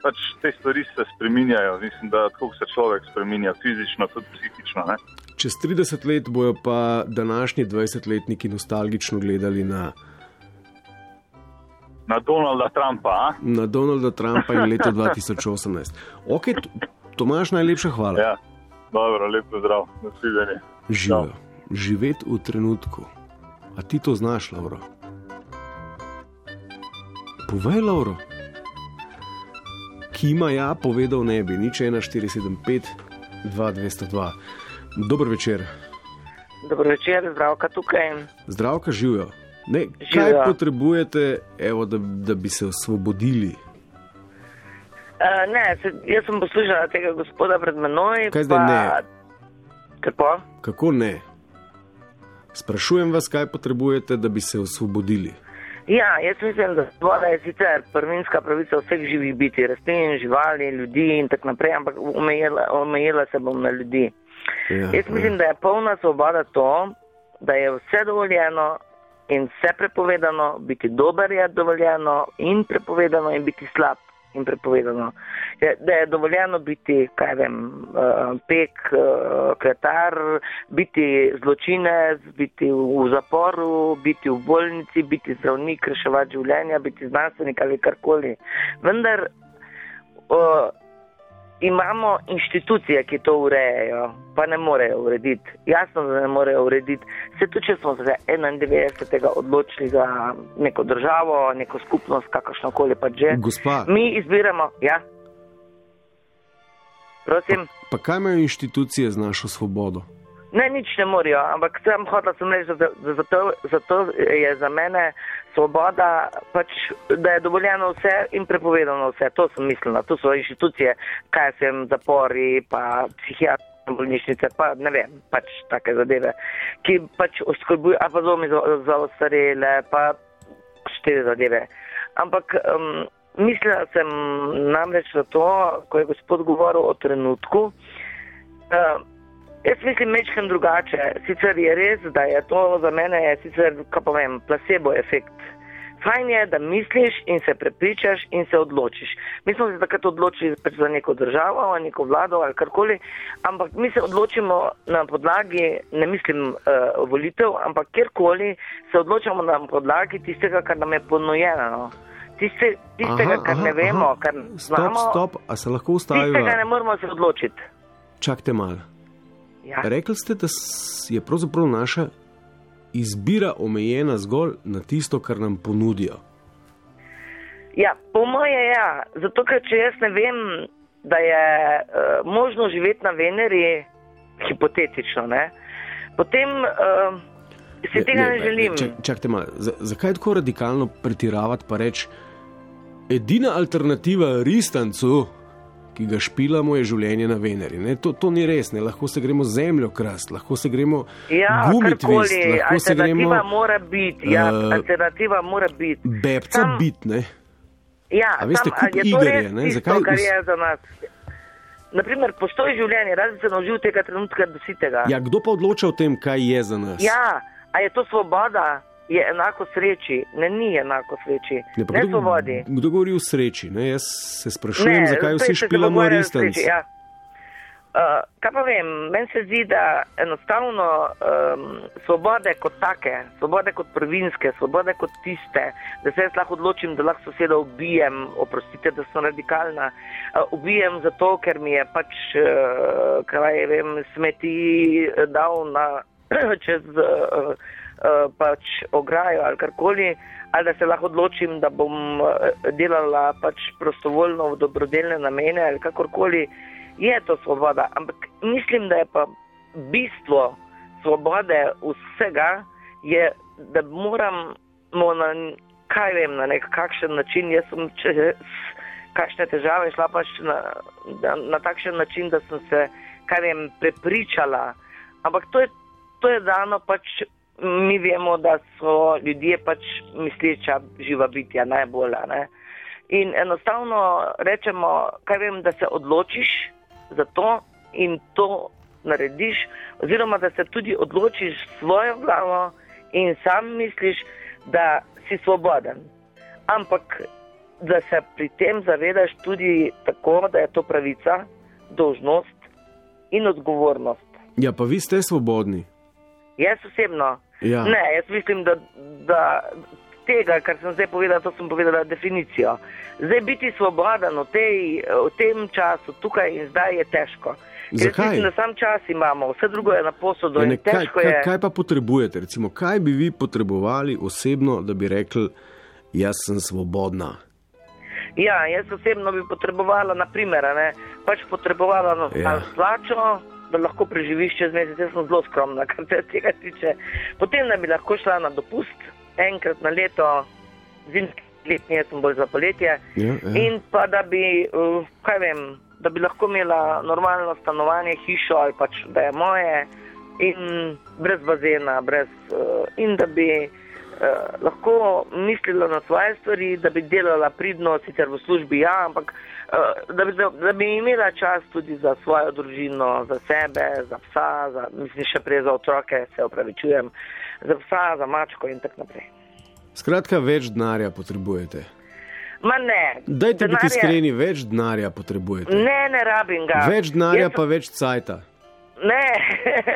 pač te stvari se spreminjajo. Mislim, da tako se človek spreminja, fizično, tudi psihično. Ne. Čez 30 let bojo pa današnji 20-letniki nostalgično gledali na, Na Donalda Trumpa. A? na Donalda Trumpa in leto 2018. Ok, Tomaš, najlepša hvala. Ja, dobro, lepo zdrav, nasvidenje. Živijo. Živeti v trenutku. A ti to znaš, Lauro? Povej, Lauro. Kima ja, povedal ne bi, nič 1475, 2202. Dober večer, Dobro večer, zdravka tukaj. zdravka živijo. Ne, kaj Živijo. potrebujete, evo, da, da bi se osvobodili? Uh, ne, se, jaz sem poslušala tega gospoda pred menoj. Kaj zdaj pa... ne? Kako? Kako ne? Sprašujem vas, kaj potrebujete, da bi se osvobodili. Ja, jaz mislim, da voda je sicer prvinska pravica vseh živih biti, rastlin, živali, ljudi in tako naprej, ampak omejila, omejila se bom na ljudi. Ja, Jaz mislim, da je polna svoboda to, da je vse dovoljeno in vse prepovedano, biti dober je dovoljeno in prepovedano in biti slab in prepovedano. Je, da je dovoljeno biti, kaj vem, uh, pek, uh, kletar, biti zločinec, biti v, zaporu, biti v bolnici, biti zdravnik, reševati življenja, biti znanstvenik ali karkoli. Vendar uh, imamo inštitucije, ki to urejajo, pa ne morejo urediti. Jasno, da ne morejo urediti. Se tudi, če smo se 91. odločili za neko državo, neko skupnost, kakršno koli pa že. Gospa, Mi izbiramo, ja. Prosim. pa kaj imajo inštitucije z našo svobodo? Ne, nič ne morajo, ampak sem hotel sem reči, da zato, zato je za mene svoboda, pač, da je dovoljeno vse in prepovedano vse. To sem mislila, to so inštitucije, kaj sem zapori, pa psihiatrične bolnišnice, pa ne vem, pač take zadeve, ki pač oskrbujo, a pa domi za, za ostarele, pa štiri zadeve. Ampak um, mislila sem namreč na to, ko je gospod govoril o trenutku. Uh, Jaz mislim mečkem drugače. Sicer je res, da je to za mene, je sicer, kaj pa vem, placebo efekt. Fajn je, da misliš in se prepričaš in se odločiš. Mi smo se takrat odločili pač za neko državo, ali neko vlado ali karkoli, ampak mi se odločimo na podlagi, ne mislim uh, volitev, ampak kjerkoli se odločamo na podlagi tistega, kar nam je ponujeno. Tiste, tistega, Aha, kar aha, ne vemo, aha. kar Stop, znamo, stop, a se lahko tistega ne moramo se odločiti. Čakajte malo. Ja. Rekli ste, da je pravzaprav naša izbira omejena zgolj na tisto, kar nam ponudijo. Ja, po moje ja, zato ker če jaz ne vem, da je uh, možno živeti na Veneri, hipotetično, ne, potem uh, si tega ne, ne želim. Čak, čakajte malo, za- zakaj tako radikalno pretiravati pa reči, edina alternativa ristancu, ki ga špilamo, je življenje na Veneri. Ne, to, to ni res, ne. lahko se gremo zemljo krast, lahko se gremo Ja, gumitvist, karkoli, lahko se alternativa gremo mora biti, ja, eh, alternativa mora biti. bebca Sam- bitne. Ja, A veste, ali je to iger je, res ne, tisto, zakaj kar je za nas. Naprimer, postoji življenje, razen se naužil tega trenutka do sitega. Ja, kdo pa odloča o tem, kaj je za nas? Ja, a je to svoboda, je enako sreči, ne ni enako sreči, Ne, ne kdo, svobodi. kdo govori o sreči? Ne? Jaz se sprašujem, zakaj spet vsi špilamo sreči, Ja. Uh, kaj pa vem, meni se zdi, da enostavno um, svobode kot take, svobode kot prvinske, svobode kot tiste, da se jaz lahko odločim, da lahko soseda ubijem, oprostite, da sem radikalna, uh, ubijem zato, ker mi je pač, uh, kaj vem, smeti dal na, čez uh, pač ograjo ali karkoli, ali da se lahko odločim, da bom uh, delala pač prostovoljno v dobrodelne namene ali kakorkoli, je to svoboda. Ampak mislim, da je pa bistvo svobode vsega, je, da moramo na, kaj vem, na nek kakšen način, jaz sem čez kakšne težave šla pač na, na, na takšen način, da sem se, kaj vem, prepričala. Ampak to je, to je dano pač. Mi vemo, da so ljudje pač misleča živa bitja najbolj. a Ne? In enostavno rečemo, kaj vem, da se odločiš za to in to narediš, oziroma da se tudi odločiš svojo glavo in sam misliš, da si svoboden. Ampak da se pri tem zavedaš tudi tako, da je to pravica, dožnost in odgovornost. Ja, pa vi ste svobodni. Jaz osebno. Ja. Ne, jaz mislim, da, da tega, kar sem zdaj povedala, to sem povedala definicijo. Zdaj biti svoboden v, tej, v tem času, tukaj in zdaj je težko. Ker Zakaj? Mislim, da sam čas imamo, vse drugo je na posodo Ja, ne, kaj, kaj, je. kaj pa potrebujete? Recimo, kaj bi vi potrebovali osebno, da bi rekli, jaz sem svobodna? Ja, jaz osebno bi potrebovala, naprimer, ne, pač potrebovala no, ja. plačo, da lahko preživiš čez mesec. Jaz sem zelo skromna, kar se tega tiče. Potem, da bi lahko šla na dopust enkrat na leto, zimski letni, jaz sem bolj za poletje. Ja, ja. In pa da bi, uh, kaj vem, da bi lahko imela normalno stanovanje, hišo ali pač da je moje, in brez bazena, brez, uh, in da bi uh, lahko mislila na svoje stvari, da bi delala pridno, sicer v službi, ja, ampak da, bi, da, da bi imela čas tudi za svojo družino, za sebe, za psa, za, mislim še prej za otroke, se opravičujem, za psa, za mačko in tako naprej. Skratka, več denarja potrebujete. Ma ne. Dajte biti denarja- iskreni, več denarja potrebujete. Ne, ne rabim ga. Več denarja, Jaz pa več cajta. Ne.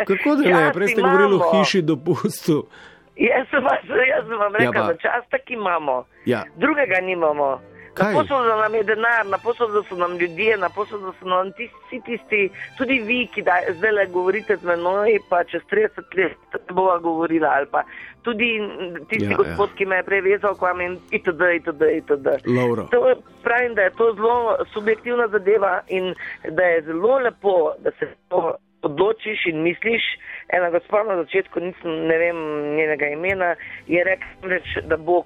Kako da ne? Čas Prej ste govorili o hiši dopustu. Jaz sem, vas, jaz sem vam Ja, rekel, pa- da čas tak imamo. Ja, Drugega nimamo. Kaj? Na posodo nam je denar, na posodo so nam ljudje, na posodo so nam tisti, vsi tisti, tudi vi, ki da, zdaj le govorite z menoj, pa čez 30 let bova govorila, ali pa tudi tisti Ja, gospod, ja. ki me je prej vezal k vam in itd. itd., itd. Lauro. To pravim, da je to zelo subjektivna zadeva in da je zelo lepo, da se to odločiš in misliš. Ena gospa na začetku, nisem, ne vem njenega imena, je rekla, da Bog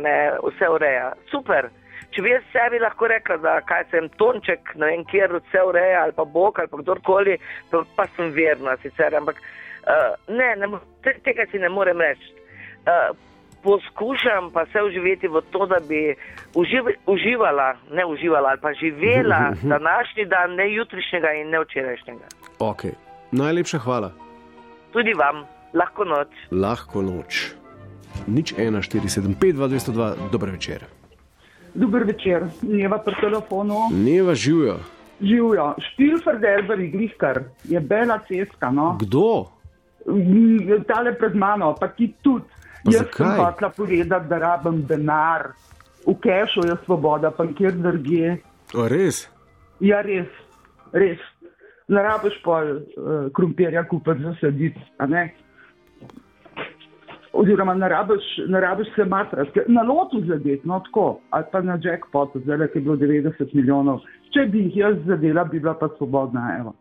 ne, vse ureja. Super. Če bi jaz sebi lahko rekla, da kaj sem tonček, ne vem, kjer vse ureja, ali pa Bog, ali pa kdorkoli, pa, pa sem verna sicer, ampak uh, ne, ne, te, tega si ne morem reči. Uh, poskušam pa se uživeti v to, da bi uživ, uživala, ne uživala, ali pa živela današnji dan, ne jutrišnjega in ne včerajšnjega. Ok, najlepša hvala. Tudi vam, lahko noč. Lahko noč. Nič 1, 4, 7, 5, 2, 202, dober večer. Dober večer, Neva pri telefonu. Neva živijo. Živijo. Štilferderber, glihkar, je bela cesta, no. Kdo? Mm, Tale pred mano, pa ti tudi. Pa Jaz zakaj? sem hotela povedati, da rabim denar. V kešu je svoboda, pa kjer drugje. O, res? Ja, res, res. Ne rabiš pol uh, krompirja kupiti za saditi, a ne? Oziroma, ne rabiš, ne rabiš se matrati, na lotu zadeti, no tako, ali pa na jackpotu, zdaj je bilo 90 milijonov. Če bi jih jaz zadela, bi bila pa svobodna, evo.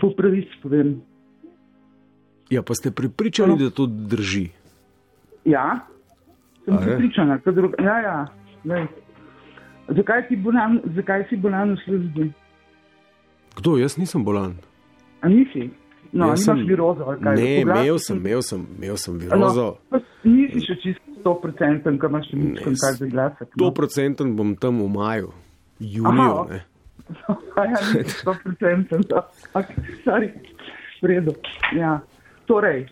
Po pravici povem. Ja, pa ste pripričani, da to drži. Ja, sem A je? pripričana, drug... ja, ja. Lej. Zakaj si bolan, zakaj si bolan v službi? Kdo, jaz nisem bolan. A nisi? No, Jaz nimaš sem- virozo, ali kaj? Ne, imel sem, imel sem, imel sem virozo. No, nisi še čisto 100%, ker imaš še nič, Ne, kaj za glasek. To No. procenten bom tam v maju, juniju. Aha, ne. Ja, nisi 100%. no. Okay, sorry. V redu. Ja. Torej.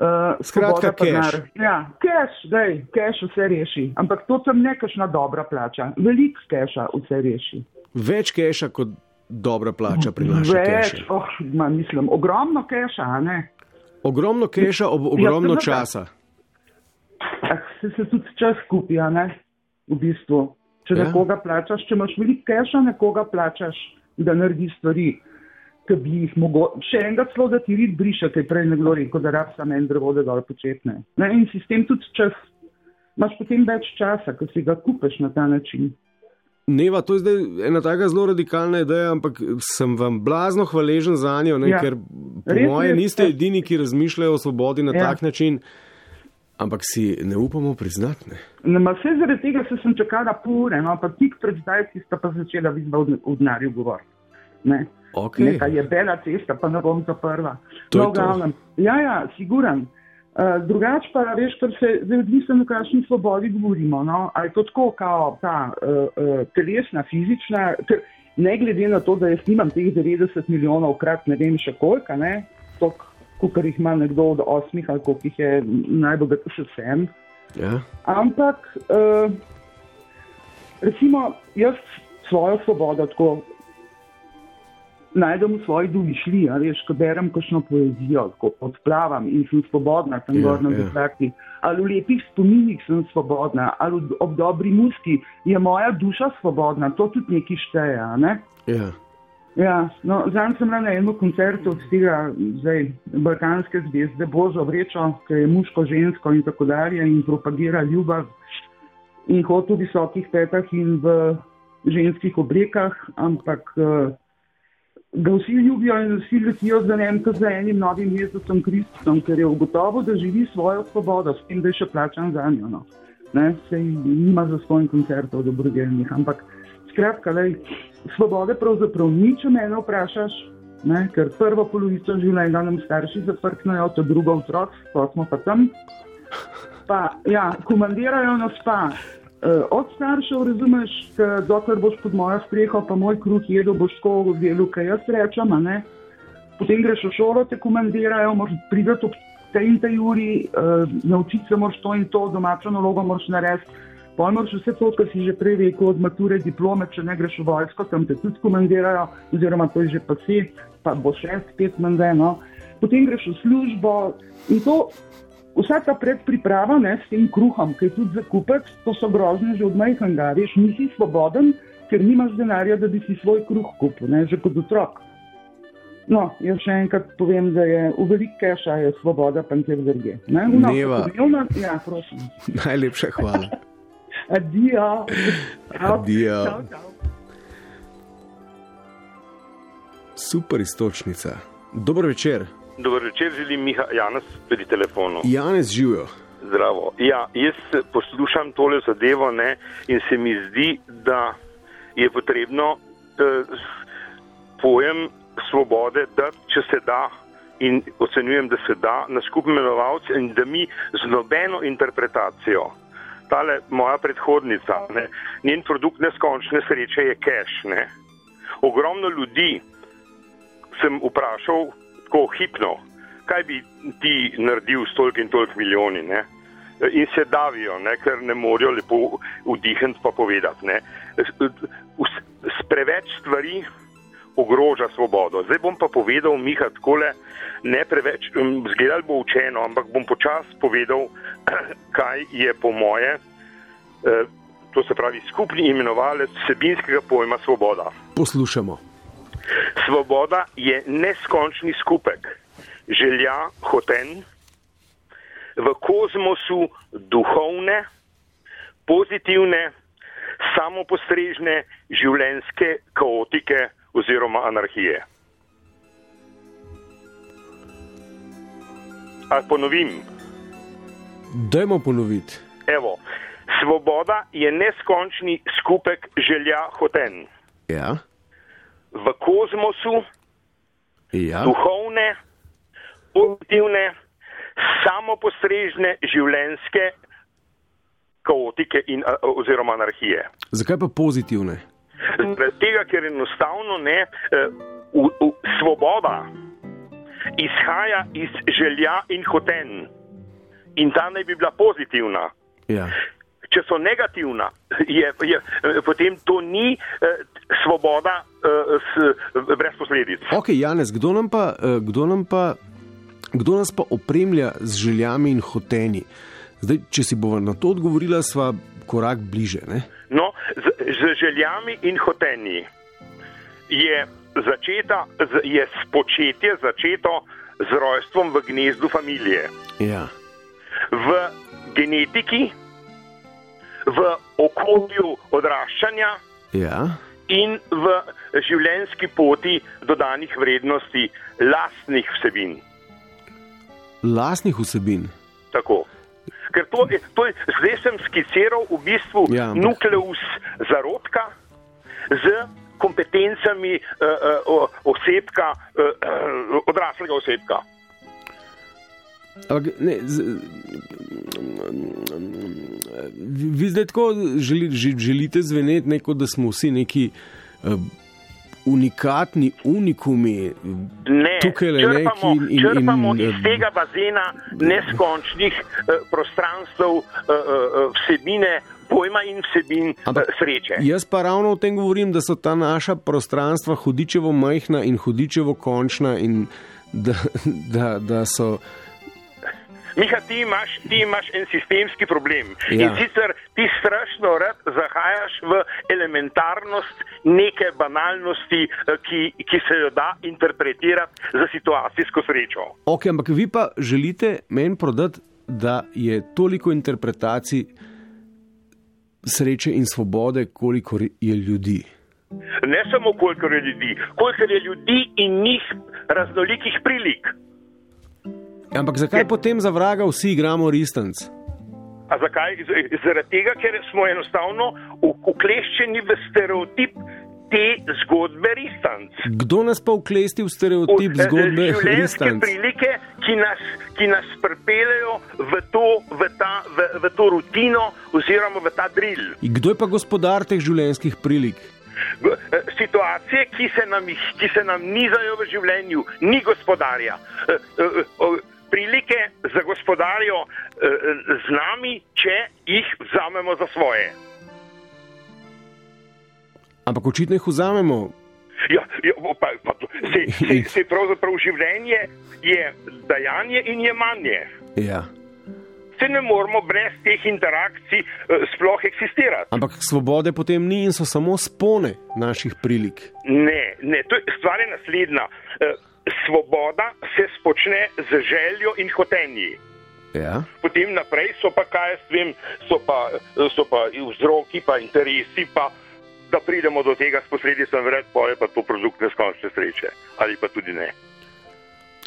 Uh, Skratka, cash. Ja, cash, daj, cash vse reši. Ampak to sem nekašna dobra plača. Velik cash vse reši. Več keša kot dobra plača prinaša Več, keša. oh, ma, mislim, ogromno cash, a ne? Ogromno keša ob ogromno seveda. časa. Ah, se, se tudi čas kupi, ne? V bistvu. Če Ja. ja. nekoga plačaš, če imaš veliko keša, nekoga plačaš, da naredi stvari, ki bi jih mogel. Še enega celo, da ti rid briše, kaj prej nekdo rekel, da rab samo en drevo, da dol početne. Ne? In sistem tudi čas. Imaš potem več časa, ko si ga kupeš na ta način. Neva, to je zdaj ena taka zelo radikalna ideja, ampak sem vam blazno hvaležen za njo, ne, Ja. ker po Res, moje niste edini, ki razmišljajo o svobodi na Ja. tak način, ampak si ne upamo priznati. Ne. Ne, vse zaradi tega se sem čakala pol ure, no, pa tik pred zdajci sta pa začela vidva v denarju govoriti. Ne. Okay. Neka je bela cesta, pa ne bom zaprla. No, v to. glavnem. Ja, ja, siguran. Uh, drugač pa, veš, ker se zdaj odvisno, o kakšni svobodi govorimo. No? Ali je to tako, kao ta uh, uh, telesna, fizična, ker ne glede na to, da jaz nimam teh 90 milijonov krat, ne vem še koliko, ne, koliko jih ima nekdo od osmih ali koliko jih je najbogatejši sem. Ja. Ampak, uh, recimo, jaz svojo svobodo tako najdem v svoji domišljiji, veš, ko berem kakšno poezijo, ko odplavam in sem svobodna, sem Ja, gor na ja. deklaki, ali v lepih spominih sem svobodna, ali ob dobri muski je moja duša svobodna, to tudi nekaj šteje, ne? Ja. Ja, no, Zanj sem na enem koncertu tega zdaj, Balkanske zvezde Božo Vrečo, ki je muško, žensko in tako dalje in propagira ljubav in hod v visokih petah in v ženskih oblekah, ampak uh, ga vsi ljubijo in vsi letijo za enim, kot za enim novim Jezusom Kristom, ker je ugotovil, da živi svojo svobodo, s tem, da je še plačan za njo. No. Ne, sej nima za svojim koncertov dobrodelnih, ampak skratka, lej, svobode pravzaprav ni, če me vprašaš, ne, ker prvo polovico življenja nam starši zaprknejo, to drugo otrok, pa smo pa tam. Pa, ja, komandirajo nas pa. Uh, od staršev, razumeš, dokler boš pod mojo streho, pa moj kruh jedel, boš tako delo, kaj jaz rečem. Potem greš v šolo, te komandirajo, moraš priti ob tej in tej uri, uh, naučiti se moraš to in to, domačo nalogo moraš narediti. Pojmoš vse to, kar si že prej rekel, od mature, diplome, če ne greš v vojsko, tam te tudi komandirajo, oziroma to je že pa si, pa bo še spet mandeno. Potem greš v službo in to Vsa ta predpriprava ne, s tem kruhom, ki je tudi za kupec, to so grozne že od majhnega. Veš, nisi svoboden, ker nimaš denarja, da bi si svoj kruh kupil, ne, že kot otrok. No, jaz še enkrat povem, da je v veliki keša je svoboda, pa nekje drugje. Ne, no, Neva. Ja, prosim. Najlepša hvala. Adijo. Adijo. Super istočnica. Dobro večer. Dobro večer, želim Miha Janes pri telefonu. Janez živijo. Zdravo. Ja, jaz poslušam tole zadevo ne, in se mi zdi, da je potrebno eh, pojem svobode, da če se da in ocenjujem, da se da na skupni imenovalci in da mi z nobeno interpretacijo, tale moja predhodnica, ne, njen produkt neskončne sreče je cash. Ne. Ogromno ljudi sem vprašal, tako hipno, kaj bi ti naredil s tolk in tolk milijoni. Ne? In se davijo, ne? ker ne morejo lepo vdihniti pa povedati. Ne? S preveč stvari ogroža svobodo. Zdaj bom pa povedal, Miha, takole, ne preveč, zgledal bo učeno, ampak bom počasi povedal, kaj je po moje, eh, to se pravi skupni imenovalec vsebinskega pojma svoboda. Poslušamo. Svoboda je neskončni skupek želja, hoten, v kozmosu duhovne, pozitivne, samopostrežne, življenske kaotike oziroma anarhije. Ali ponovim? Dajmo ponoviti. Evo, svoboda je neskončni skupek želja, hoten. Ja v kozmosu, ja. duhovne, pozitivne, samopostrežne, življenske kaotike in, oziroma anarhije. Zakaj pa pozitivne? Zaradi tega, ker enostavno ne, v, v, svoboda izhaja iz želja in hoten. In ta naj bi bila pozitivna. Ja če so negativna, je, je, potem to ni eh, svoboda eh, s, brez posledic. Ok, Janez, kdo nam, pa, eh, kdo, nam pa, kdo nas pa opremlja z željami in hoteni? Zdaj, če si bomo na to odgovorila, sva korak bliže. Ne? No, z, z željami in hoteni je, začeta, je spočetje začeto z rojstvom v gnezdu družine. Ja. V genetiki v okolju odraščanja ja. in v življenjski poti dodanih vrednosti lastnih vsebin. Lastnih vsebin. Tako. Ker to, to je, zdaj sem skiciral v bistvu ja, nukleus zarodka z kompetencami uh, uh, osebka, uh, uh, odraslega osebka. Ampak, ne, z, vi zdaj tako želi, želite zveneti, neko, da smo vsi neki uh, unikatni, unikumi. Ne, tukaj le črpamo, neki. In, črpamo in, iz tega bazena neskončnih uh, prostranstv, uh, uh, vsebine. Pojma in vsebin Ampak, sreče. Jaz pa ravno o tem govorim, da so ta naša prostranstva hudičevo majhna in hudičevo končna, in da, da, da so. Miha, ti imaš, ti imaš en sistemski problem. Ja. In sicer ti strašno rad zahajaš v elementarnost neke banalnosti, eh, ki, ki se jo da interpretirati za situacijsko srečo. Ok, ampak vi pa želite meni prodati, da je toliko interpretacij sreče in svobode, koliko je ljudi. Ne samo koliko je ljudi, koliko je ljudi in njih raznolikih prilik. Ampak zakaj potem za vraga vsi igramo ristanc? A zakaj? Zaradi tega, ker smo enostavno ukleščeni v stereotip te zgodbe ristanc. Kdo nas pa uklesti v stereotip V- eh, zgodbe ristanc? prilike, ki nas, ki nas pripeljejo v to, v, ta, v, v to rutino oziroma v ta drill. In Kdo je pa gospodar teh življenjskih prilik? Eh, Situacije, ki se, nam, jih- ki se nam nizajo v življenju, ni gospodarja. Eh, eh, eh, Prilike zagospodarijo eh, z nami, če jih vzamemo za svoje. Ampak očitno jih vzamemo. Ja, ja, pa, pa, se, se, se pravzaprav življenje je dajanje in jemanje. Ja. Se ne moramo brez teh interakcij eh, sploh eksistirati. Ampak svobode potem ni in so samo spone naših prilik. Ne, ne, to je, stvar je naslednja. Svoboda se spočne z željo in hotenji. Ja. Potem naprej so pa, kaj jaz vem, so pa, so pa vzroki, pa interesi, pa da pridemo do tega s posledicami vred, pa je pa to produkt neskončne sreče. Ali pa tudi ne.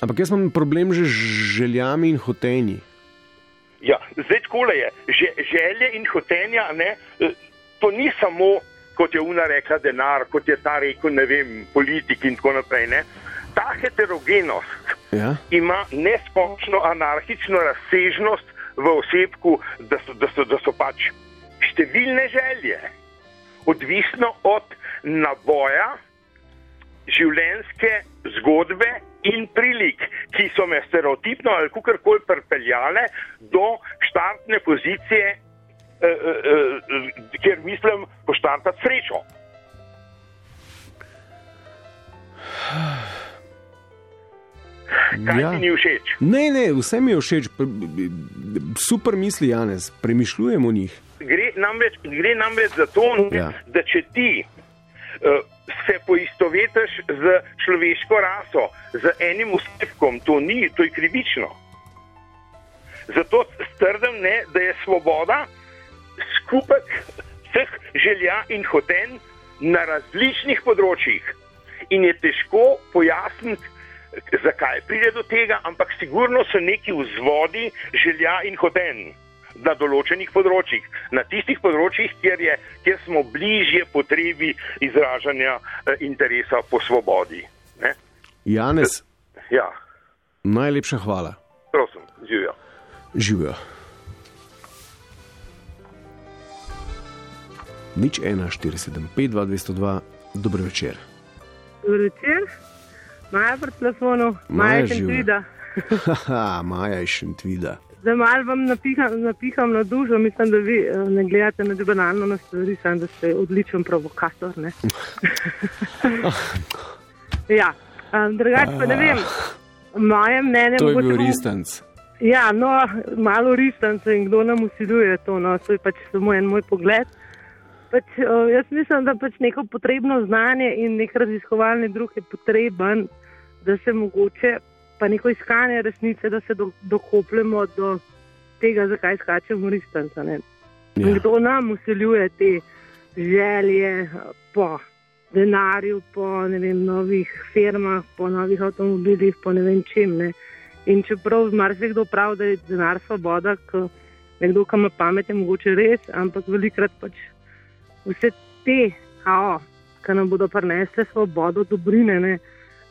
Ampak jaz imam problem že z željami in hotenji. Ja, zdaj takole je. Že, želje in hotenja, ne, eh, to ni samo, kot je Una rekla, denar, kot je ta rekel, ne vem, politik in tako naprej. Ne. Ta heterogenost Ja. ima neskončno anarhično razsežnost v osebku, da so, da so, da so pač številne želje, odvisno od naboja življenjske zgodbe in prilik, ki so me stereotipno ali kakorkoli pripeljale do štartne pozicije, eh, eh, eh, kjer mislim poštartati srečo. Kaj Ja. ti ni všeč? Ne, ne, vse mi je všeč. Super misli, Janez, premišljujem o njih. Gre namreč, gre namreč za to, Ja. ja. da če ti uh, se poistovetiš z človeško raso, z enim osebkom, to ni, to je krivično. Zato strdim, ne, da je svoboda skupek vseh želja in hoten na različnih področjih. In je težko pojasniti, zakaj pride do tega, ampak sigurno so neki vzvodi želja in hoten na določenih področjih, na tistih področjih, kjer, je, kjer smo bližje potrebi izražanja eh, interesa po svobodi. Ne? Janez, Ja, najlepša hvala. prosim, živijo. Živijo. Nič 1, 4, 7, 5, 2, 202, dober večer. Dobro večer, Maja pri telefonu, Maja živi. Šentvida. Haha, Maja iz Šentvida. Zdaj malo vam napiham, napiham na dušo, mislim, da vi eh, ne gledate na banalno na stvari, samo da ste odličen provokator. ne. ja, um, drugače pa ne vem, moje mnenje To je bil ristanc. Ja, no, malo ristance in kdo nam usiljuje to, no, to je pač samo en moj pogled. Pač, uh, jaz mislim, da pač neko potrebno znanje in nek raziskovalni druh je potreben, da se mogoče pa neko iskanje resnice, da se do, dokopljemo do tega, zakaj skačemo ristance. ne. Ja. kdo nam usiljuje te želje eh, po denarju, po vem, novih firmah, po novih avtomobilih, po ne vem čem. Ne. In čeprav marsikdo pravi, da je denar svoboda, nekdo, ki ima pamet, je mogoče res, ampak velikrat pač vse te, kao, ki nam bodo prinesle svobodo, dobrine, ne,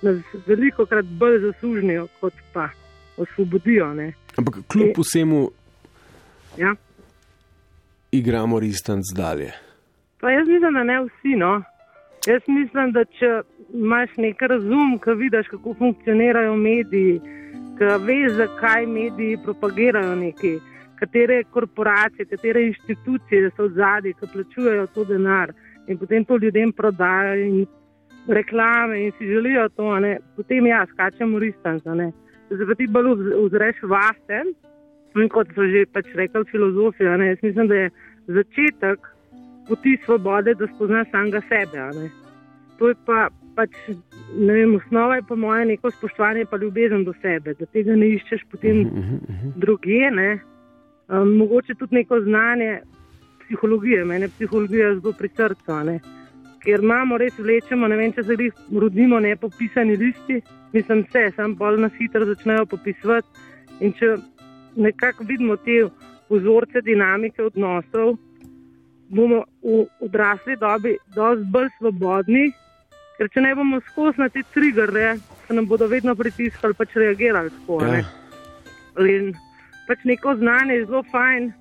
nas veliko krat bolj zaslužnijo, kot pa osvobodijo. Ne. Ampak kljub vsemu Ja. igramo ristanc dalje. Pa jaz mislim, da ne vsi. No. Jaz mislim, da če imaš nek razum, ki vidiš, kako funkcionirajo mediji, ki veš, zakaj mediji propagirajo nekaj, katere korporacije, katere inštitucije so zadnji, ki plačujejo to denar in potem to ljudem prodajajo in reklame in si želijo to, ne, potem ja, skačemo ristanca. Zdaj pa ti bolj vz- vzreš vase. In kot so že pač rekli filozofi, ne, jaz mislim, da je začetek poti svobode, da spoznaš samega sebe. To je pa pač, ne vem, osnova je po mojem neko spoštovanje pa ljubezen do sebe, da tega ne iščeš potem druge. Ne. Um, mogoče tudi neko znanje psihologije, mene psihologija zelo pri srcu. ne. ker imamo res vlečemo, ne vem, če se jih rodimo nepopisani listi, mislim, vse, sam bolj nas hitro začnejo popisovati. In če nekako vidimo te vzorce dinamike odnosov, bomo v odrasli dobi dosti bolj svobodni, ker če ne bomo skozi na te triggerje, se nam bodo vedno pritiskali, pač reagirali tako. Ja. In pač neko znanje je zelo fajn,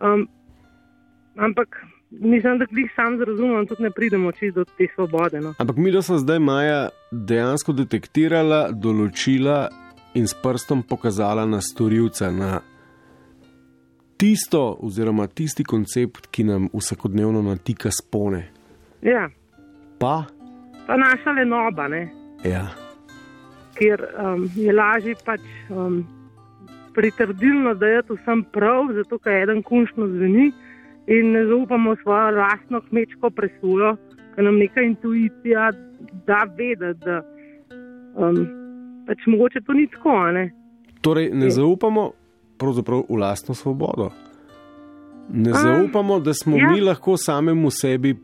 um, ampak mislim, da jih sam z razumom tudi ne pridemo čisto do te svobode. No. Ampak mi, da smo zdaj Maja dejansko detektirala, določila in s prstom pokazala na storilca, na tisto, oziroma tisti koncept, ki nam vsakodnevno natika spone. Ja, Pa, pa naša lenoba, ne? ja, ker um, je lažje pač um, pritrdilno, da je to vsem prav, zato ker eden končno zveni in ne zaupamo svojo lastno kmečko presojo, ker nam neka intuicija da vedeti, da um, pač mogoče to ni tako. a Ne? torej ne zaupamo pravzaprav v lastno svobodo. Ne zaupamo, da smo ja. mi lahko samemu sebi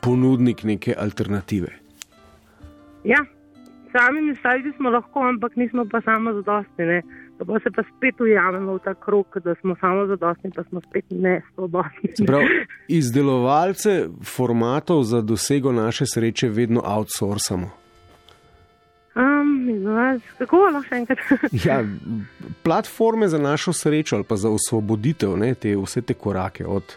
ponudnik neke alternative. Ja, sami mislili smo lahko, ampak nismo pa samo zadostni. Ne? Pa se pa spet ujamemo v ta krok, da smo samo zadostni, pa smo spet ne svobodni. Prav, izdelovalce formatov za dosego naše sreče vedno outsourcamo. Um, kako lahko še enkrat? Ja, platforme za našo srečo ali pa za osvoboditev, ne, te, vse te korake od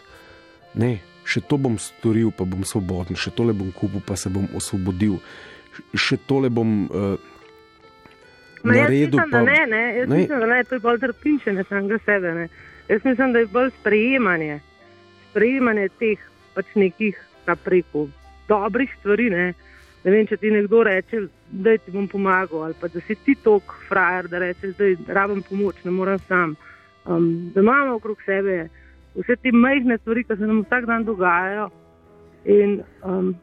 ne, še to bom storil, pa bom svoboden, še tole bom kupil, pa se bom osvobodil, še tole bom uh, Ma jaz naredil. mislim, da Pa, ne, ne. Jaz ne. mislim, da ne, to je bolj trpinčenje samega sebe. Ne. Jaz mislim, da je bolj sprejemanje, sprejemanje teh pač nekih napreko, dobrih stvari. Ne. ne vem, če ti nekdo reče, da ti bom pomagal, ali pa da si ti tok frajer, da rečeš, da rabim pomoč, ne morem sam. Um, da imamo okrog sebe vse te majhne stvari, ki se nam vsak dan dogajajo. In um,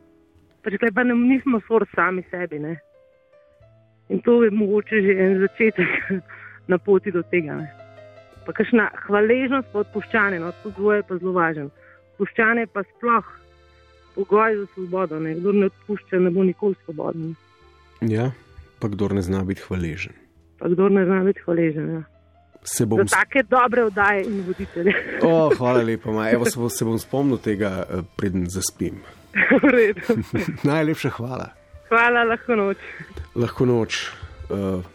pač tukaj pa ne, nismo svor sami sebi. Ne. In to je mogoče že en začetek na poti do tega. Ne. Pa kakšna hvaležnost, pa odpuščanje, no, to dvoje je pa zelo važno. Odpuščanje pa sploh pogoj za svobodo. Ne. Kdor ne odpušča, ne bo nikoli svoboden. ja, pa kdo ne zna biti hvaležen. Pa kdor ne zna biti hvaležen. Ja. Se Za bom, take dobre vdaje in voditelje. oh, hvala lepa, ma. Evo, se bom spomnil tega, eh, preden zaspim. Najlepša hvala. Hvala, lahko noč. Lahko noč. Uh,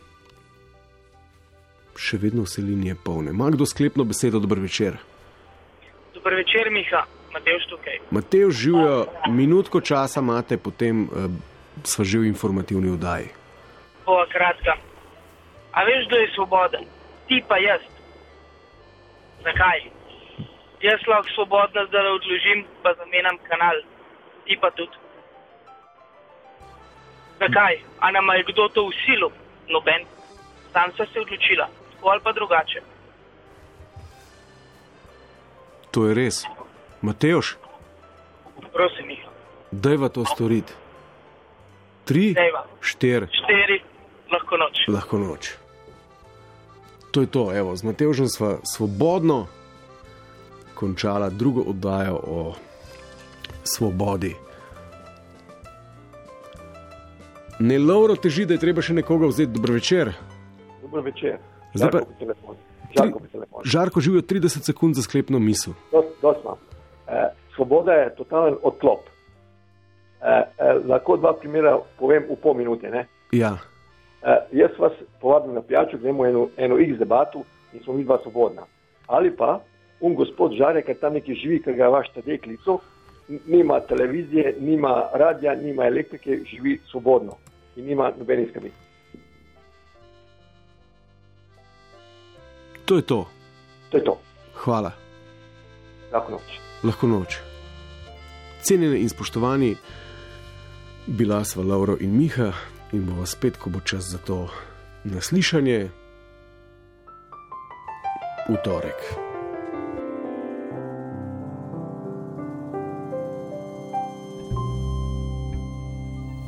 še vedno vse linije polne. Ima kdo sklepno besedo, dober večer? Dober večer, Miha, Mateoš tukaj. Matej, živijo, minutko časa imate, potem uh, sva že v informativni vdaji. Bova kratka. A veš, kdo je svoboden? Ti pa jaz. Zakaj? Jaz lahko svobodno zdaj odložim, pa zamenjam kanal. Ti pa tudi. Zakaj? A nam je kdo to usilil? Noben. Sam sem se odločila. Tako ali pa drugače. To je res. Mateoš, Prosim, Miha. dajva to storiti. Tri, štiri, Štiri, lahko noč. lahko noč. To je to, evo, z Mateožem sva svobodno končala drugo oddajo o svobodi. Ne lovro teži, da je treba še nekoga vzeti. Dobro večer. Dobro večer. Zdaj pa- Žarko po telefonu. Žarko živijo 30 sekund za sklepno misel. Dos, dos imam. Eh, svoboda je totalen odklop. Eh, eh, lahko dva primera povem v pol minute. Ne? Ja, Eh, jaz vas povabim na pijačo, gremo eno, eno X debatu in smo mi dva svobodna. Ali pa un gospod Žarek, ki tam nekje živi, ker ga vaš tedej klical, nima televizije, nima radia, nima elektrike, živi svobodno in nima nobenih skrbi. to je to. To je to. Hvala. Lahko noč. Lahko noč. Cenjeni in spoštovani, bila sva Lauro in Miha in bova spet, ko bo čas za to naslišanje, v torek.